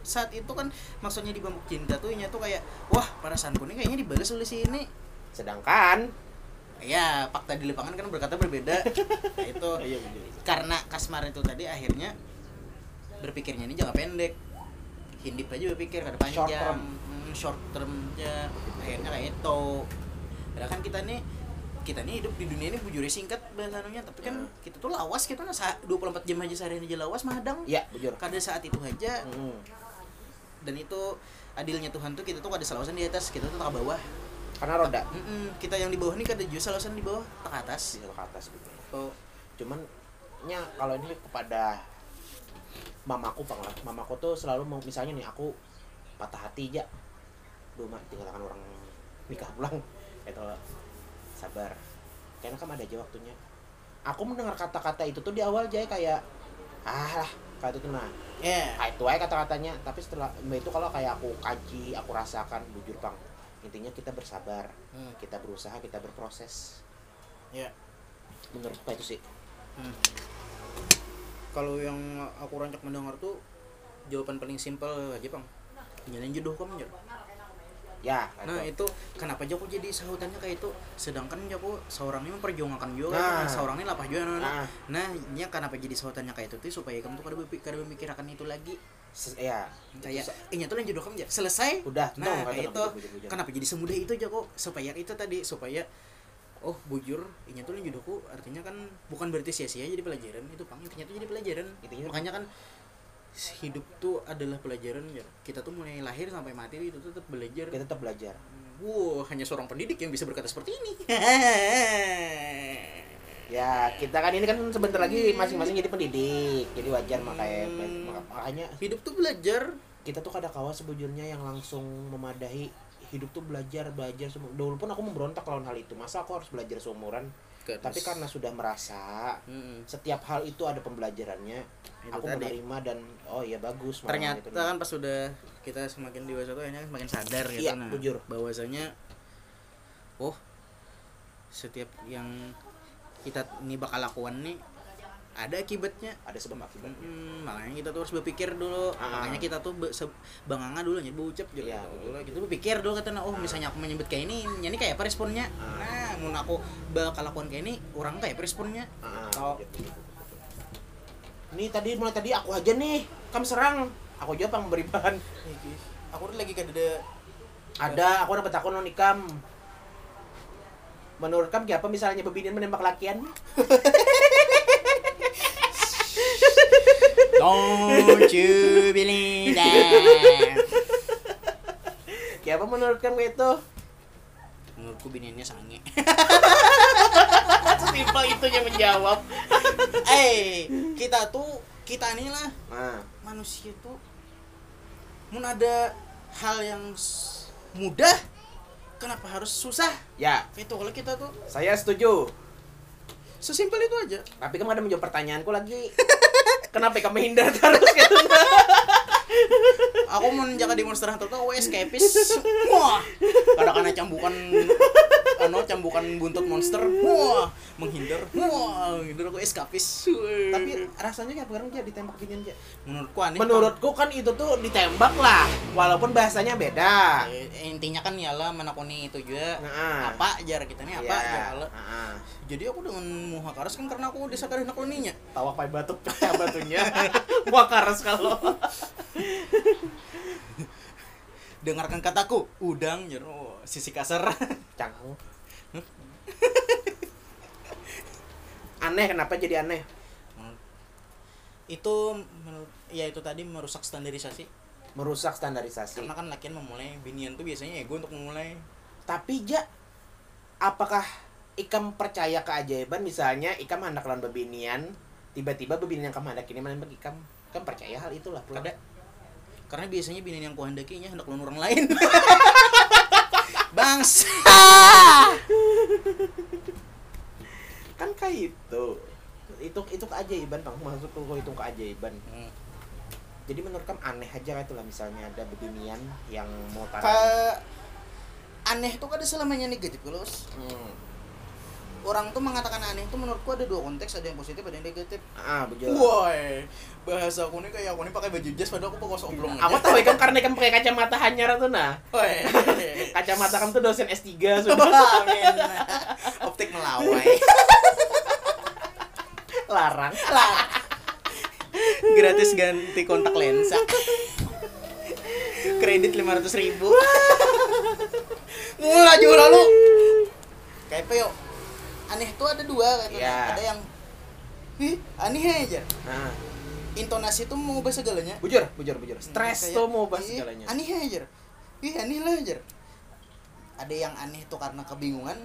saat itu kan maksudnya di mabuk cinta tuh inya tuh kayak wah perasaanku ini kayaknya dibalas oleh si ini. Sedangkan ya fakta di lapangan kan berkata berbeda. Nah, itu iya karena kasmar itu tadi akhirnya berpikirnya ini jangka pendek. Hindip aja berpikir kada panjang. Short term. Hmm, short term aja akhirnya kayak itu padahal kan kita nih kita nih hidup di dunia ini bujurnya singkat bahasannya tapi kan Hmm. kita tuh lawas kita sa- 24 jam aja sehari aja lawas madang ya bujur. Kada saat itu aja. Mm. dan itu adilnya Tuhan tuh kita tuh kada salawasan di atas kita tuh tak bawah. Karena roda. Mm-mm, kita yang di bawah nih kada juga salawasan di bawah tak atas. Di ke atas gitu. Oh. Cuman nya kalau ini kepada mamaku bang lah. Mamaku tuh selalu mau misalnya nih aku patah hati aja. Duh mak tinggalkan orang nikah pulang itu sabar. Karena kan ada aja waktunya. Aku mendengar kata-kata itu tuh di awal aja kayak ah lah kayak itu nah ya kayak itu aja kata-katanya. Tapi setelah itu kalau kayak aku kaji aku rasakan bujur bang intinya kita bersabar Hmm. kita berusaha kita berproses. Ya menurut apa itu sih. Hmm. Kalau yang aku rancak mendengar tuh jawaban paling simpel aja bang, nyalain jodoh kamu ya. Ya Nah itu. itu kenapa aku jadi sahutannya kayak itu, sedangkan aku seorang ini memperjuangkan juga, Nah. nah. seorang ini lapah juga. Nah, Nah. nah nya kenapa jadi sahutannya kayak itu tuh supaya kamu tuh kada berpikir memikirkan itu lagi, Se- ya kayak Itu ini tuh yang jodoh kamu ya selesai. udah Nah kayak itu, kenapa jadi semudah itu aja kok supaya itu tadi supaya oh bujur ini tuh yang jodohku artinya kan bukan berarti sia-sia jadi pelajaran itu pang intinya tuh jadi pelajaran Intinya- makanya kan hidup tuh adalah pelajaran ya. Kita tuh mulai lahir sampai mati itu tetap belajar. Kita tetap belajar. Wow hanya seorang pendidik yang bisa berkata seperti ini. Ya kita kan ini kan sebentar lagi masing-masing jadi pendidik jadi wajar makanya Hmm. maka- makanya hidup tuh belajar. kita tuh kada kawa sebujurnya yang langsung memadahi hidup tuh belajar belajar semua dulu pun aku memberontak lawan hal itu. Masa aku harus belajar seumuran tapi karena sudah merasa Mm-mm. setiap hal itu ada pembelajarannya Itu aku tadi. menerima dan oh ya bagus ternyata gitu. kan pas sudah kita semakin dewasa tuh akhirnya semakin sadar gitu Iya, nah jujur. bahwasanya oh setiap yang kita ini bakal lakukan nih ada akibatnya ada sebab akibat Mm, makanya kita tuh harus berpikir dulu Ah. makanya kita tuh be- se- dulu nyebut ucap juga Iya. dulu kita berpikir dulu kata oh misalnya aku menyebut kayak ini ini kayak apa responnya Ah. nah mau aku bakal lakukan kayak ini orang kayak apa responnya Ah, Kalau- gitu, gitu, gitu. Ini tadi mulai tadi aku aja nih, kamu serang. Aku aja pang memberi bahan. aku tuh lagi kada ada Ada, aku dapat aku non ikam. Menurut kamu kayak apa misalnya bebinian menembak lakian? don't you believe that Kayak apa menurut kamu itu? Menurutku biniannya sange Sesimpel itunya menjawab. eh kita tuh kita nih lah Nah, manusia tuh mun ada hal yang mudah kenapa harus susah ya, itu kalau kita tuh saya setuju. sesimpel itu aja Tapi kamu ada menjawab pertanyaanku lagi. Kenapa kamu hindar terus gitu? aku mau jaga di monster hunter tuh aku escapist wah kadang-kadang cambukan ano cambukan buntut monster wah menghindar wah menghindar aku escapist Tapi rasanya kayak sekarang dia ditembak binian aja. menurutku aneh Menurutku kan itu tuh ditembak lah, walaupun bahasanya beda. Eh, intinya kan ialah menakuni itu juga Nah. apa jar kita nih apa Iya. ya Heeh. jadi aku dengan muha karas kan karena aku desa kada nakloninya Tawa pakai batu pecah batunya. Wah karas kalau. dengarkan kataku udang oh, sisi kasar Canggung. aneh kenapa jadi aneh? itu menurut ya itu tadi merusak standarisasi Merusak standarisasi. karena kan lakian memulai binian tuh biasanya ego untuk memulai Tapi ja apakah Ikam percaya keajaiban misalnya Ikam hendak lawan bebinian tiba-tiba bebinian yang kamu hendak ini menembak Ikam kan percaya hal itulah pula. kada karena biasanya binian yang kuhandakinya hendak lawan orang lain. Bangsa kan kayak itu itu itu keajaiban bang maksudku itu keajaiban Hmm. jadi menurut kamu aneh aja kayak itulah misalnya ada bebinian yang mau taruh Ka- aneh tuh kada selamanya negatif kalau hmm. Orang tuh mengatakan aneh tuh menurutku ada dua konteks ada yang positif ada yang negatif ah betul Woi, bahasa aku nih kayak aku nih pakai baju jas padahal aku pakai oblong aku tahu kan karena kamu pakai kacamata hanyar tuh nah Woi. kacamata kamu tuh dosen S3 sudah. Optik melawai. larang Lah. Gratis ganti kontak lensa. Kredit 500 ribu. Mulai juga lalu. Kayak apa yuk? Aneh tuh ada dua gitu. Iya. ada yang ih aneh aja. Nah. Intonasi tuh mengubah segalanya. Bujur bujur bujur. Stres tuh mau bahas "Ih, segalanya. aneh aja. Ih aneh lah aja. Ada yang aneh tuh karena kebingungan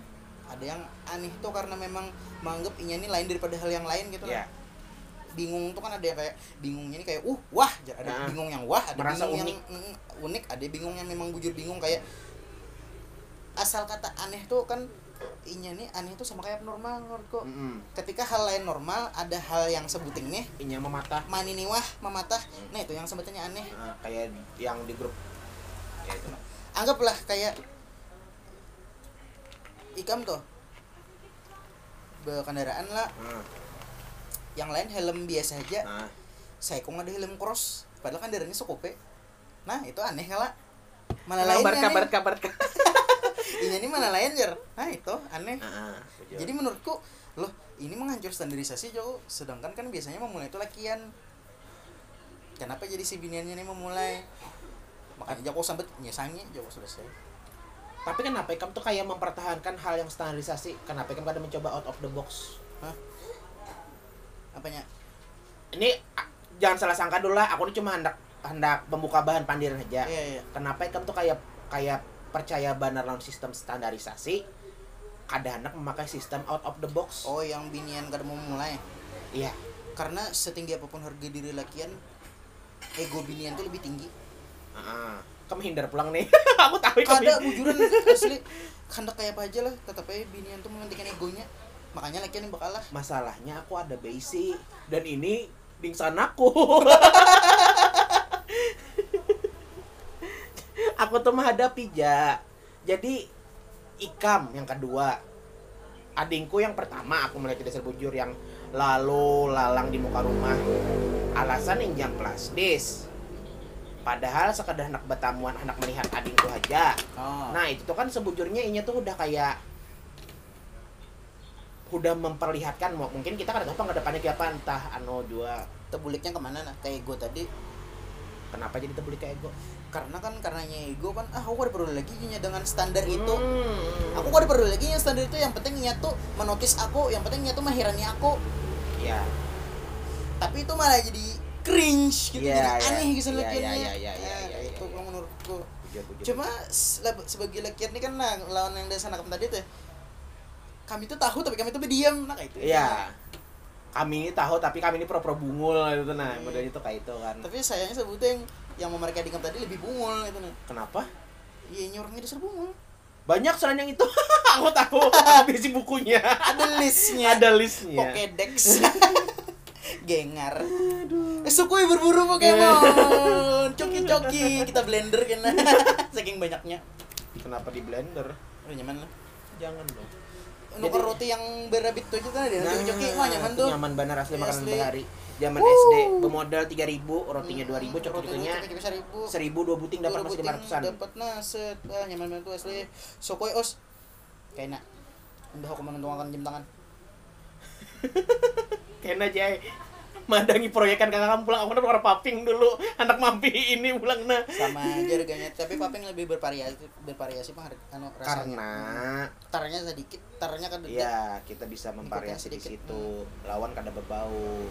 ada yang aneh tuh karena memang menganggap inya ini lain daripada hal yang lain gitu ya lah. bingung tuh kan ada yang kayak bingungnya ini kayak uh wah. Ada Nah, bingung yang wah ada merasa bingung unik. yang mm, unik ada bingung yang memang bujur bingung kayak asal kata aneh tuh kan inya nih aneh tuh sama kayak normal menurutku. Mm-mm. ketika hal lain normal ada hal yang sebutingnya inya mematah. manini wah mematah. Nah itu yang sebetulnya aneh. Nah, kayak yang di grup. Ya itu lah anggaplah kayak ikam tuh. Berkendaraan lah. Nah, yang lain helm biasa aja. Nah. saya kok ada helm cross. Padahal kan daerahnya sokope nah itu aneh mana kabar lainnya kabar nih. kabar ini nih mana lain jar nah itu aneh. Ah, bujur. jadi menurutku loh ini menghancur standarisasi jauh sedangkan kan biasanya memulai itu lakian. Kenapa jadi si biniannya nih memulai? Makanya jauh sampai nyesangnya jauh selesai tapi kenapa Ikam tuh kayak mempertahankan hal yang standarisasi. Kenapa Ikam kadang mencoba out of the box. Apanya? Ini ah, jangan salah sangka dulu lah. Aku ini cuma hendak hendak membuka bahan pandiran aja. Iya iya. Kenapa Ikam tuh kayak kayak percaya benar lawan sistem standarisasi kada hendak memakai sistem out of the box. Oh yang binian kada mau mulai. Iya. Karena setinggi apa pun harga diri lakian ego binian tuh lebih tinggi. Ah, kamu hindar pulang nih. Aku tahu kada hindar. bujuran asli. Kanda kayak apa aja lah tetap aja binian tuh mementingkan egonya. Makanya lakian yang bakalah masalahnya aku ada basic dan ini dingsan aku aku tuh menghadapi ja. Jadi ikam yang kedua. Adingku yang pertama aku melihat di dasar bujur yang lalu lalang di muka rumah. Alasan injang plastis padahal sekedar anak betamuan anak melihat adingku aja. Oh. Nah itu tuh kan sebujurnya inya tuh udah kayak udah memperlihatkan mungkin kita kan apa nggak depannya kayak apa entah anu dua. Tebuliknya ke mana nah? Kayak ego tadi. Kenapa jadi terbeli kayak ego karena kan karenanya ego kan ah aku ada perlu lagi nya dengan standar itu. Hmm. aku ada perlu lagi yang standar itu yang penting nya tuh menotis aku yang penting nya tuh mahirani aku. Ya tapi itu malah jadi cringe gitu Iya, jadi iya. aneh gitu Iya, lakiannya. iya, iya, iya, Ya, iya, itu iya, kalau menurutku cuma sebagai lakian ini kan nah, lawan yang dari sana tadi tuh kami tuh tahu tapi kami tuh berdiam. Nah kayak itu iya. kami ini tahu tapi kami ini pro-pro bungul gitu nah Hmm. modelnya itu kayak itu kan. Tapi sayangnya sebutnya yang yang mau mereka dingkap tadi lebih bungul gitu nah kenapa? Iya nyuruhnya dasar bungul banyak selain yang itu. Aku tahu. Aku isi bukunya. Ada listnya. Ada listnya. Pokédex gengar. Eh sukui berburu Pokemon. Coki-coki. Kita blender kena saking banyaknya. Kenapa di blender? Oh nyaman lah. Jangan dong. Untuk Jadi- roti yang berabit tuh aja tadi nah, coki-coki wah nyaman itu tuh. nyaman bener asli Iya, makanan asli. Zaman Wuh. SD bermodal 3000 rotinya 2000 Roti coki-cokinya coki seribu 1000 dua buting dapat masih 500-an dapat nah set ah, nyaman banget tuh asli sokoi os. Nak udah aku menentukan jam tangan. Kena aja mandangi proyekan kakak kamu pulang aku kan orang paping dulu. Anak mampi ini pulang nah. Sama aja harganya tapi paping lebih bervariasi bervariasi mah anu rasanya. Karena tarnya sedikit tarnya kan ya kita bisa memvariasi di situ. Lawan kada berbau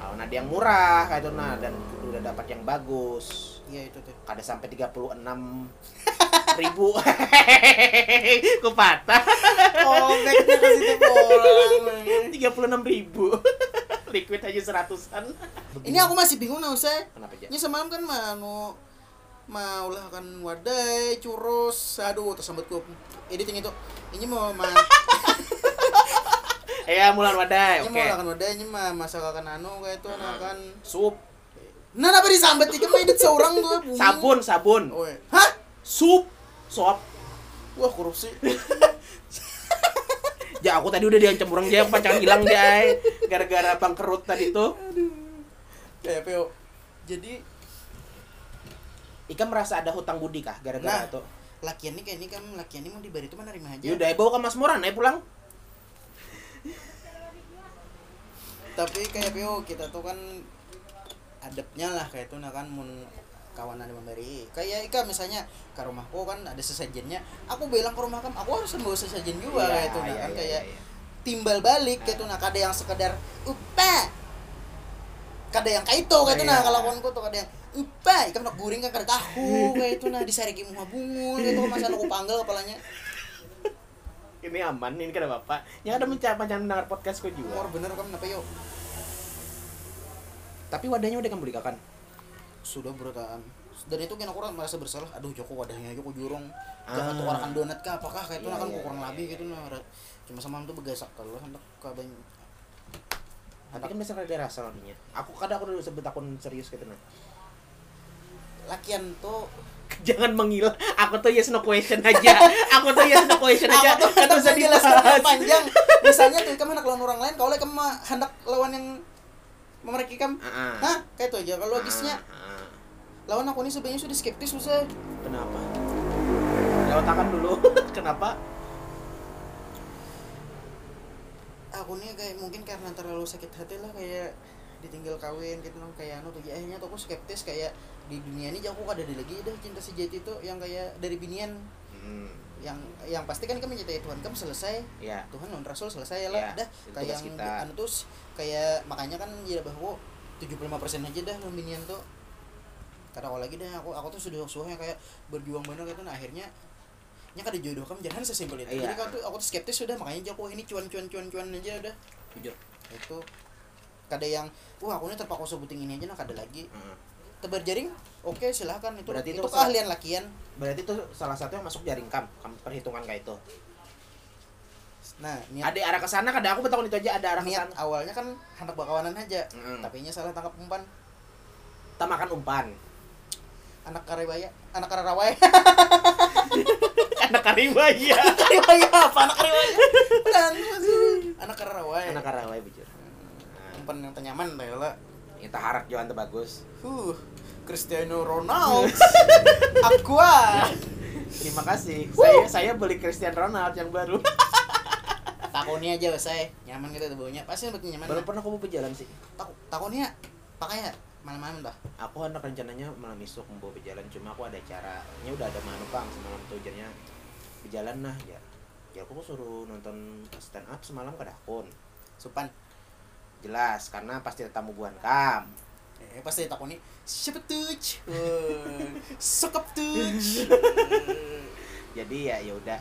lawan ada yang murah kayak itu nah dan udah dapat yang bagus. Iya itu tuh. Kada sampai 36 ribu. Ku patah? Oh backnya ke situ bolang tiga puluh enam ribu. Liquid aja seratusan. Ini aku masih bingung nah saya kenapa aja ini semalam kan mau mau lah kan wadai churros aduh tersambutku editing itu. Ini mau ma ya mulan wadai ini oke. lah kan wadai ini mah masakan anu kayak itu nah kan. Sup. Nah apa disambat iki mah seorang tuh? Bunyi. sabun sabun. Oh iya. hah? Sup. Sop wah korupsi. Ya aku tadi udah diancam orang dia pacaran hilang jay gara-gara bangkrut tadi tuh. Kayak PO jadi Ika merasa ada hutang budi kah gara-gara Nah. itu? lakian nih kayak ini kan lakian ini mau diberi itu mah nerima aja. Yaudah bawa ke Mas Moran ayo pulang tapi kayak PO kita tuh kan adabnya lah kayak itu nah kan mun kawanan memberi kayak ika misalnya ke rumahku kan ada sesajennya aku bilang ke rumah kamu aku harus membawa sesajen juga Iya, kayak itu nah iya, kan iya, kayak timbal balik gitu nah kada yang sekedar upa kada yang kayak itu kayak itu nah kalau kawanku tuh kada yang upa ikan nak guring kan kada tahu kayak itu nah disariki muha bungun gitu masa aku panggil kepalanya ini aman ini kan bapak. Yang ada mencapa jangan mendengar podcastku umur juga. Bener kamu kenapa yuk? Tapi wadahnya udah kamu belikan sudah berutaan dan itu kan aku orang merasa bersalah. Aduh joko wadahnya aja aku jurung. Ah. jangan tukarkan donat kah apakah? Kayak itu Iya, nah kan iya, aku kurang iya, lebih iya. gitu nah cuma sama tuh begasak kalau hendak kabin tapi kan biasa ada rasa laginya aku kadang aku dulu sebut akun serius gitu nah. Lakian tuh jangan mengilah aku tuh yes no question aja aku tuh yes no question aja apa tuh kan panjang misalnya tuh kamu hendak lawan orang lain kalau kamu hendak lawan yang memeriki kamu Ah, ah. Hah? Kayak itu aja. Kalau logisnya, Ah, ah. lawan aku ini sebenarnya sudah skeptis usah. kenapa lewat tangan dulu kenapa Aku nih kayak mungkin karena terlalu sakit hati lah kayak ditinggal kawin gitu loh kayak anu tuh. Ya akhirnya tuh aku skeptis kayak di dunia ini aku ada lagi dah cinta sejati itu yang kayak dari binian. Hmm, yang yang pasti kan kamu mencintai Tuhan kamu selesai. Ya. Tuhan non Rasul selesai lah Ya, dah. kayak yang anu tuh kayak makanya kan ya bahwa 75% aja dah lawan binian tuh. Karena lagi dah aku aku tuh sudah suahnya kayak berjuang bener gitu. Nah akhirnya nya kada jodoh kamu jangan sesimpel itu. Iya. jadi aku tuh aku tuh skeptis sudah. Makanya aku ini cuan cuan cuan cuan aja udah jujur. Itu kada yang wah aku ini terpaku sebuting ini aja nah kada lagi. Heeh. tebar jaring oke silahkan itu Berarti itu, itu keahlian lakian. Berarti itu salah satu yang masuk jaring kam kamu perhitungan kayak itu. Nah niat ada arah ke sana kada? Aku bertakun itu aja ada arah niat sana. awalnya kan hendak bakawanan aja Mm. tapi nya salah tangkap umpan. Kita makan umpan. Anak karebaya anak kararawai anak karibaya karebaya apa? Anak karebaya dan anak kararawai anak karawai bujur umpan yang tenyaman lah kita harap Johan tuh bagus. Huh Cristiano Ronaldo. Aqua. Terima kasih. Saya saya beli Cristiano Ronaldo yang baru. Takonnya aja saya nyaman gitu tuh baunya. Pasti lebih nyaman baru lah. pernah aku mau berjalan sih. Tak- takonnya pakai ya. Malam-malam dah. Aku hendak rencananya malam besok mau berjalan cuma aku ada caranya udah ada manu kang semalam tuh jadinya berjalan nah ya. Ya aku suruh nonton stand up semalam kada akun supan jelas karena pasti tamu buan kam. Eh pasti takoni siapa tuh? Sokap tuh. Jadi ya ya udah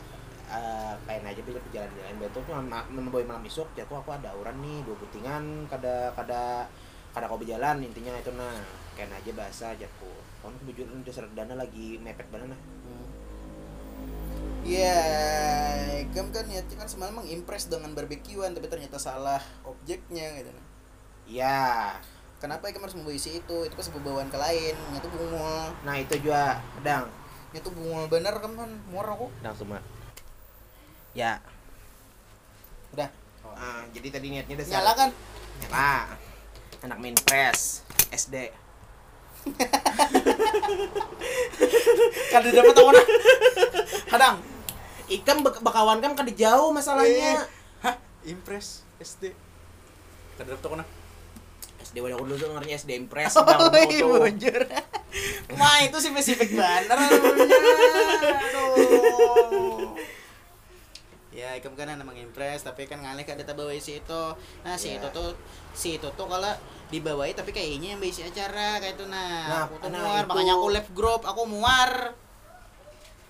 eh, kain aja pilih berjalan-jalan betul tuh membawa malam besok ya aku aku ada auran nih dua putingan kada kada kada kau berjalan intinya itu nah. Kain aja bahasa aku kan kebetulan dasar dana lagi mepet banget nah Ya, Gam kan niatnya kan semalam mengimpress dengan barbekyuan tapi ternyata salah objeknya gitu. iya Kenapa Ikam harus membawa isi itu? Itu kan sebuah bawaan ke lain. Nya tuh bungul. nah itu juga pedang Nya tuh bungul bener kan kan muar aku. pedang semua ya Udah. Ah, jadi tadi niatnya dasar Nyala kan? nyala anak main press SD Kan udah dapat aku Hadang. Ikam bak- bakawan kan kada jauh masalahnya Hah? Impress SD. Kan dapat aku SD wadah dulu tuh SD Impress Oh, iya, bujur. Wah, itu spesifik banget Aduh. Ya, ikam kan emang impress, tapi kan ngalih kan data bawa isi itu. Nah, si Iya. itu tuh si itu tuh kalau dibawain tapi kayaknya yang isi acara kayak itu nah. Nah, aku tuh nah, muar, itu. makanya aku left group, aku muar.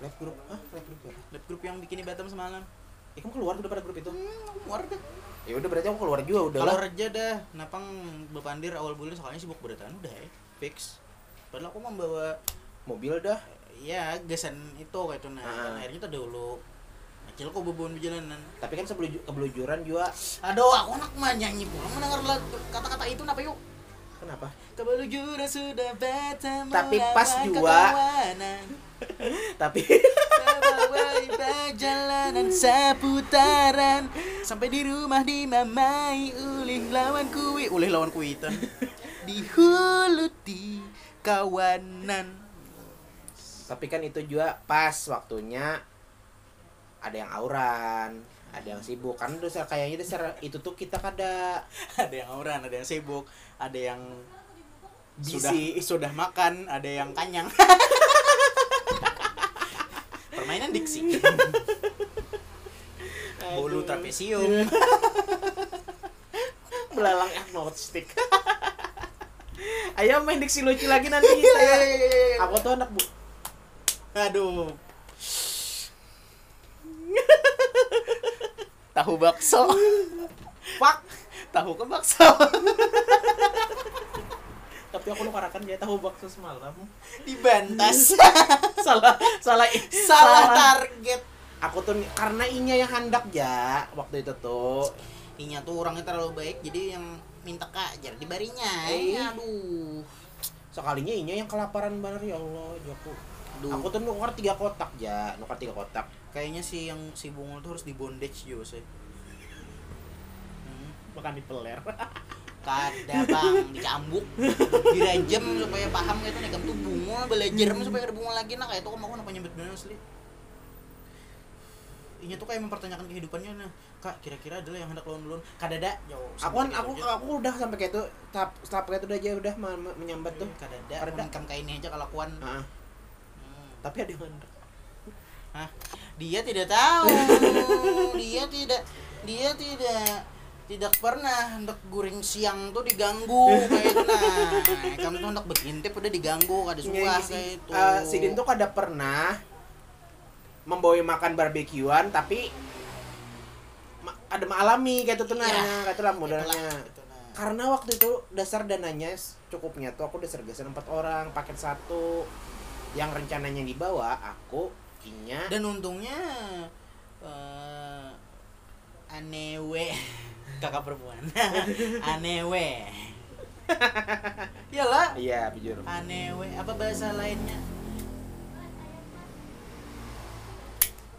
Live group, ah live group ya. Left group yang bikin di Batam semalam. Ikam keluar udah pada grup itu. Hmm, aku muar deh. Ya udah berarti aku keluar juga udah Kalau lah. reja dah, napang bepandir awal bulan soalnya sibuk berataan udah ya, fix. Padahal aku membawa Mobil dah. ya gasan itu kayak itu nah Ah. kan akhirnya tuh dulu kecil kok bebon perjalanan Tapi kan sebelum kebelujuran juga. aduh aku anak mah nyanyi pula mendengar kata-kata itu kenapa yuk Kenapa? kebelujuran sudah batam Tapi pas kekawanan. Tapi perjalanan seputaran. Sampai di rumah dimamai ulih lawan kui ulih lawan kuitan di hulu di kawanan. Tapi kan itu juga pas waktunya ada yang auran, ada yang sibuk. Kan dasar kayaknya dasar itu tuh kita kada ada yang orang ada yang sibuk ada yang sudah Bisi. sudah makan ada yang kanyang. Permainan diksi. Bolu trapesium. Belalang agnostik. Ayo main diksi lucu lagi nanti. Iya, saya aku tuh anak bu aduh tahu bakso. Fuck. Tahu ke bakso? Tapi aku lu karakan dia tahu bakso semalam. Dibantas salah salah salah target. Aku tuh karena inya yang hendak ya waktu itu tuh. Inya tuh orangnya terlalu baik jadi yang minta kajar di barinya. Eh. aduh. Sekalinya inya yang kelaparan bener ya Allah Joko Aduh. aku tuh nukar tiga kotak ya nukar tiga kotak. Kayaknya sih yang si Bungul tuh harus di bondage juga sih. Makan di peler kada bang. Dicambuk. Dirajam supaya paham gitu. Nih kamu tuh bunga. Belajar supaya ada bunga lagi. Nah kayak itu kamu aku kenapa nyebut bener asli? Inya tuh kayak mempertanyakan kehidupannya. Nah kak kira-kira adalah yang hendak lawan duluan. Kadada yo aku kan aku aku udah sampai kayak itu. Tahap tahap kayak itu udah aja udah menyambat tuh. Kadada Kadada. menikam kayak ini aja kelakuan Ah, Hmm. tapi ada yang hendak. Hah? Dia tidak tahu. dia tidak dia tidak tidak pernah hendak guring siang tuh diganggu kayak itu nah kamu tuh hendak berintip udah diganggu kada suah si, kayak itu eh, si Din tuh kada pernah membawa makan barbekyuan tapi ma- ada mengalami kayak itu tuh nah Iya. kayak itu lah Itulah, modalnya. itu nah. karena waktu itu dasar dananya cukupnya tuh aku dasar geser empat orang paket satu. Yang rencananya dibawa aku inya. Dan untungnya eh anewe. Kakak perempuan. Anewe. Iyalah. Iya jujur. Anewe. Apa bahasa lainnya?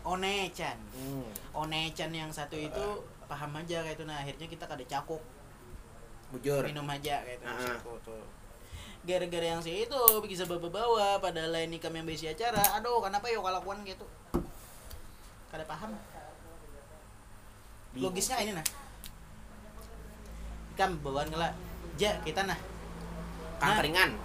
Onechan. Hmm. onechan yang satu itu paham aja kayak itu. Nah akhirnya kita kada cakuk. Bujur. Minum aja kayak itu. Tuh. Gara-gara yang si itu bisa bawa-bawa. Padahal ini kami yang besi acara. Aduh kenapa yuk kelakuan gitu? Kada paham. Logisnya ini nah. Ikam bawaan kala ja kita nah. Kangkringan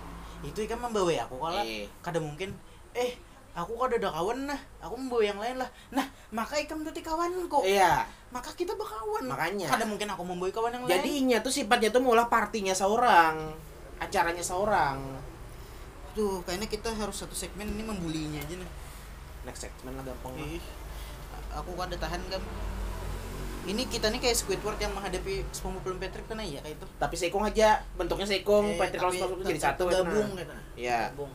itu ikan membawa aku kala Eh. kada mungkin. Eh aku kada ada kawan nah. Aku membawa yang lain lah. Nah maka ikam tuh kawanku iya. Maka kita berkawan. Makanya. kada mungkin aku membawa kawan yang jadi lain. Inya tuh sifatnya tuh mulai partinya seorang acaranya seorang. Tuh kayaknya kita harus satu segmen ini membulinya aja nih next segment lah gampang lah. Ih, aku kada tahan kan ini kita nih kayak Squidward yang menghadapi SpongeBob Patrick kan ya kayak itu tapi seikung aja bentuknya seikung Eh, Patrick kalau tapi SpongeBob jadi satu gitu, gabung gitu. Iya. gabung.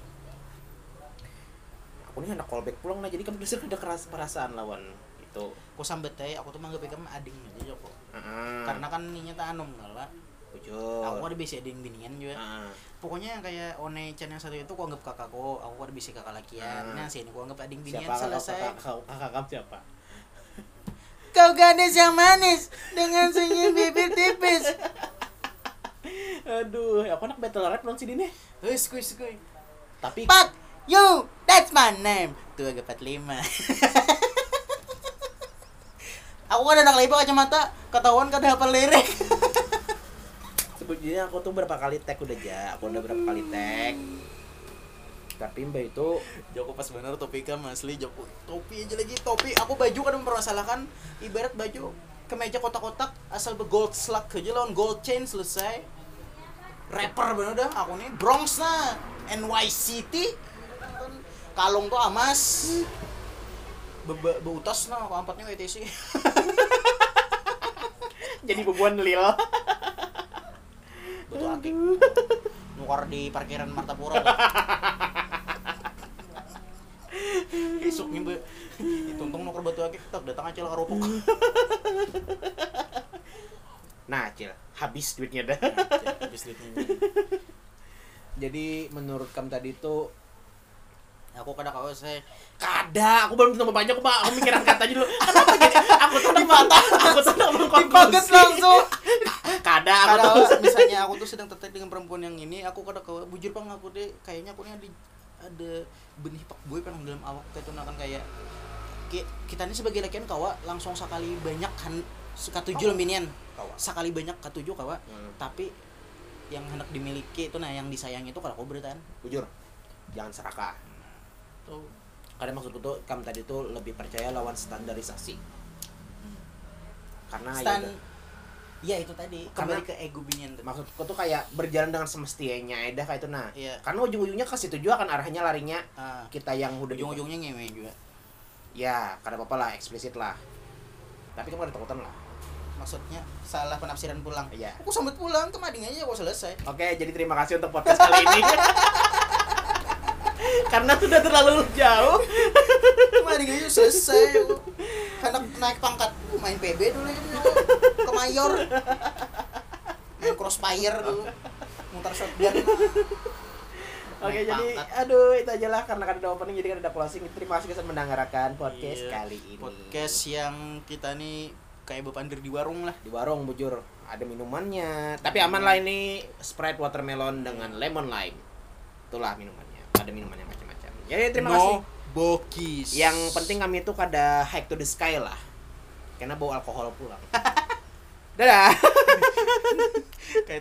Aku nih anak callback pulang nah jadi kamu bisa ada keras perasaan lawan itu. Aku sambet aja aku tuh manggap ikam ading aja Joko. Heeh. karena kan ininya tak anom kala bujur. Aku ada bisa ading binian juga. Heeh. pokoknya yang kayak one Chan yang satu itu aku anggap kakakku aku ada bisa kakak lakian Ah. nah sini aku anggap ading binian siapa selesai. kakak kakak- kakak kamu siapa kau gadis yang manis dengan senyum bibir tipis aduh aku anak battle rap non sini nih Hei, skuy, skuy. tapi But you, that's my name. Tuh agak 45. aku kan anak lebar kacamata, ketahuan kan hafal lirik. sebetulnya aku tuh berapa kali tag udah ja aku udah berapa kali tag tapi mbak itu Joko pas bener topi kan asli Joko. Topi aja lagi, topi. Aku baju kan mempermasalahkan ibarat baju kemeja kotak-kotak asal be gold slug aja lawan gold chain selesai. Rapper bener dah aku nih Bronx nah NYCT kalung tuh amas be, be, beutas nah aku ampatnya kayak sih jadi bebuan lil Betul akik. Nukar di parkiran Martapura. Isuk nih, Be. Tuntung nukar batu akik, tak datang aja lah keropok. nah cil habis duitnya dah Habis duitnya. jadi menurut kamu tadi tuh Aku kada kau saya kada aku belum nemu banyak aku, aku mikiran aja dulu kenapa jadi aku tuh di mata aku tuh Dibaget langsung. kada aku Kada tuh misalnya aku tuh sedang tertarik dengan perempuan yang ini, aku kada kau bujur pang aku deh kayaknya aku nih ada, benih pak boy penang dalam awak itu kan kayak ki- kita ini sebagai lakian kawa langsung sekali banyak kan katujuh Kawa. minian Kawa. sekali banyak katujuh kawa Hmm. tapi yang hendak dimiliki itu nah yang disayangi itu kalau aku beritaan Jujur, jangan serakah. tuh Karena maksudku tuh kamu tadi tuh lebih percaya lawan standarisasi. Karena ya Stan udah. Ya itu tadi Karena- kembali ke ego binian tuh maksudku tuh kayak berjalan dengan semestinya Eda kayak itu nah. Iya. Karena ujung-ujungnya ke situ juga kan arahnya larinya Ah, kita yang udah ujung-ujungnya ngewe juga Ya, karena apa-apa lah, eksplisit lah. Tapi kamu ada takutan lah. maksudnya salah penafsiran pulang Iya. aku sambut pulang tuh mading aja aku selesai Oke, jadi terima kasih untuk podcast kali ini. Karena sudah terlalu jauh. mading aja selesai hendak naik pangkat main PB dulu itu ke mayor main crossfire dulu mutar shotgun Oke, Naik jadi aduh itu aja lah karena kan ada opening jadi kan ada closing. Terima kasih sudah mendengarkan podcast Iya. kali ini. podcast yang kita nih kayak bepandir di warung lah di warung bujur ada minumannya. Tapi aman lah ini Sprite watermelon dengan lemon lime. Itulah minumannya. Ada minumannya macam-macam. Jadi terima kasih. bokis Yang penting kami itu kada hike to the sky lah. Karena bawa alkohol pulang. Dadah. kayak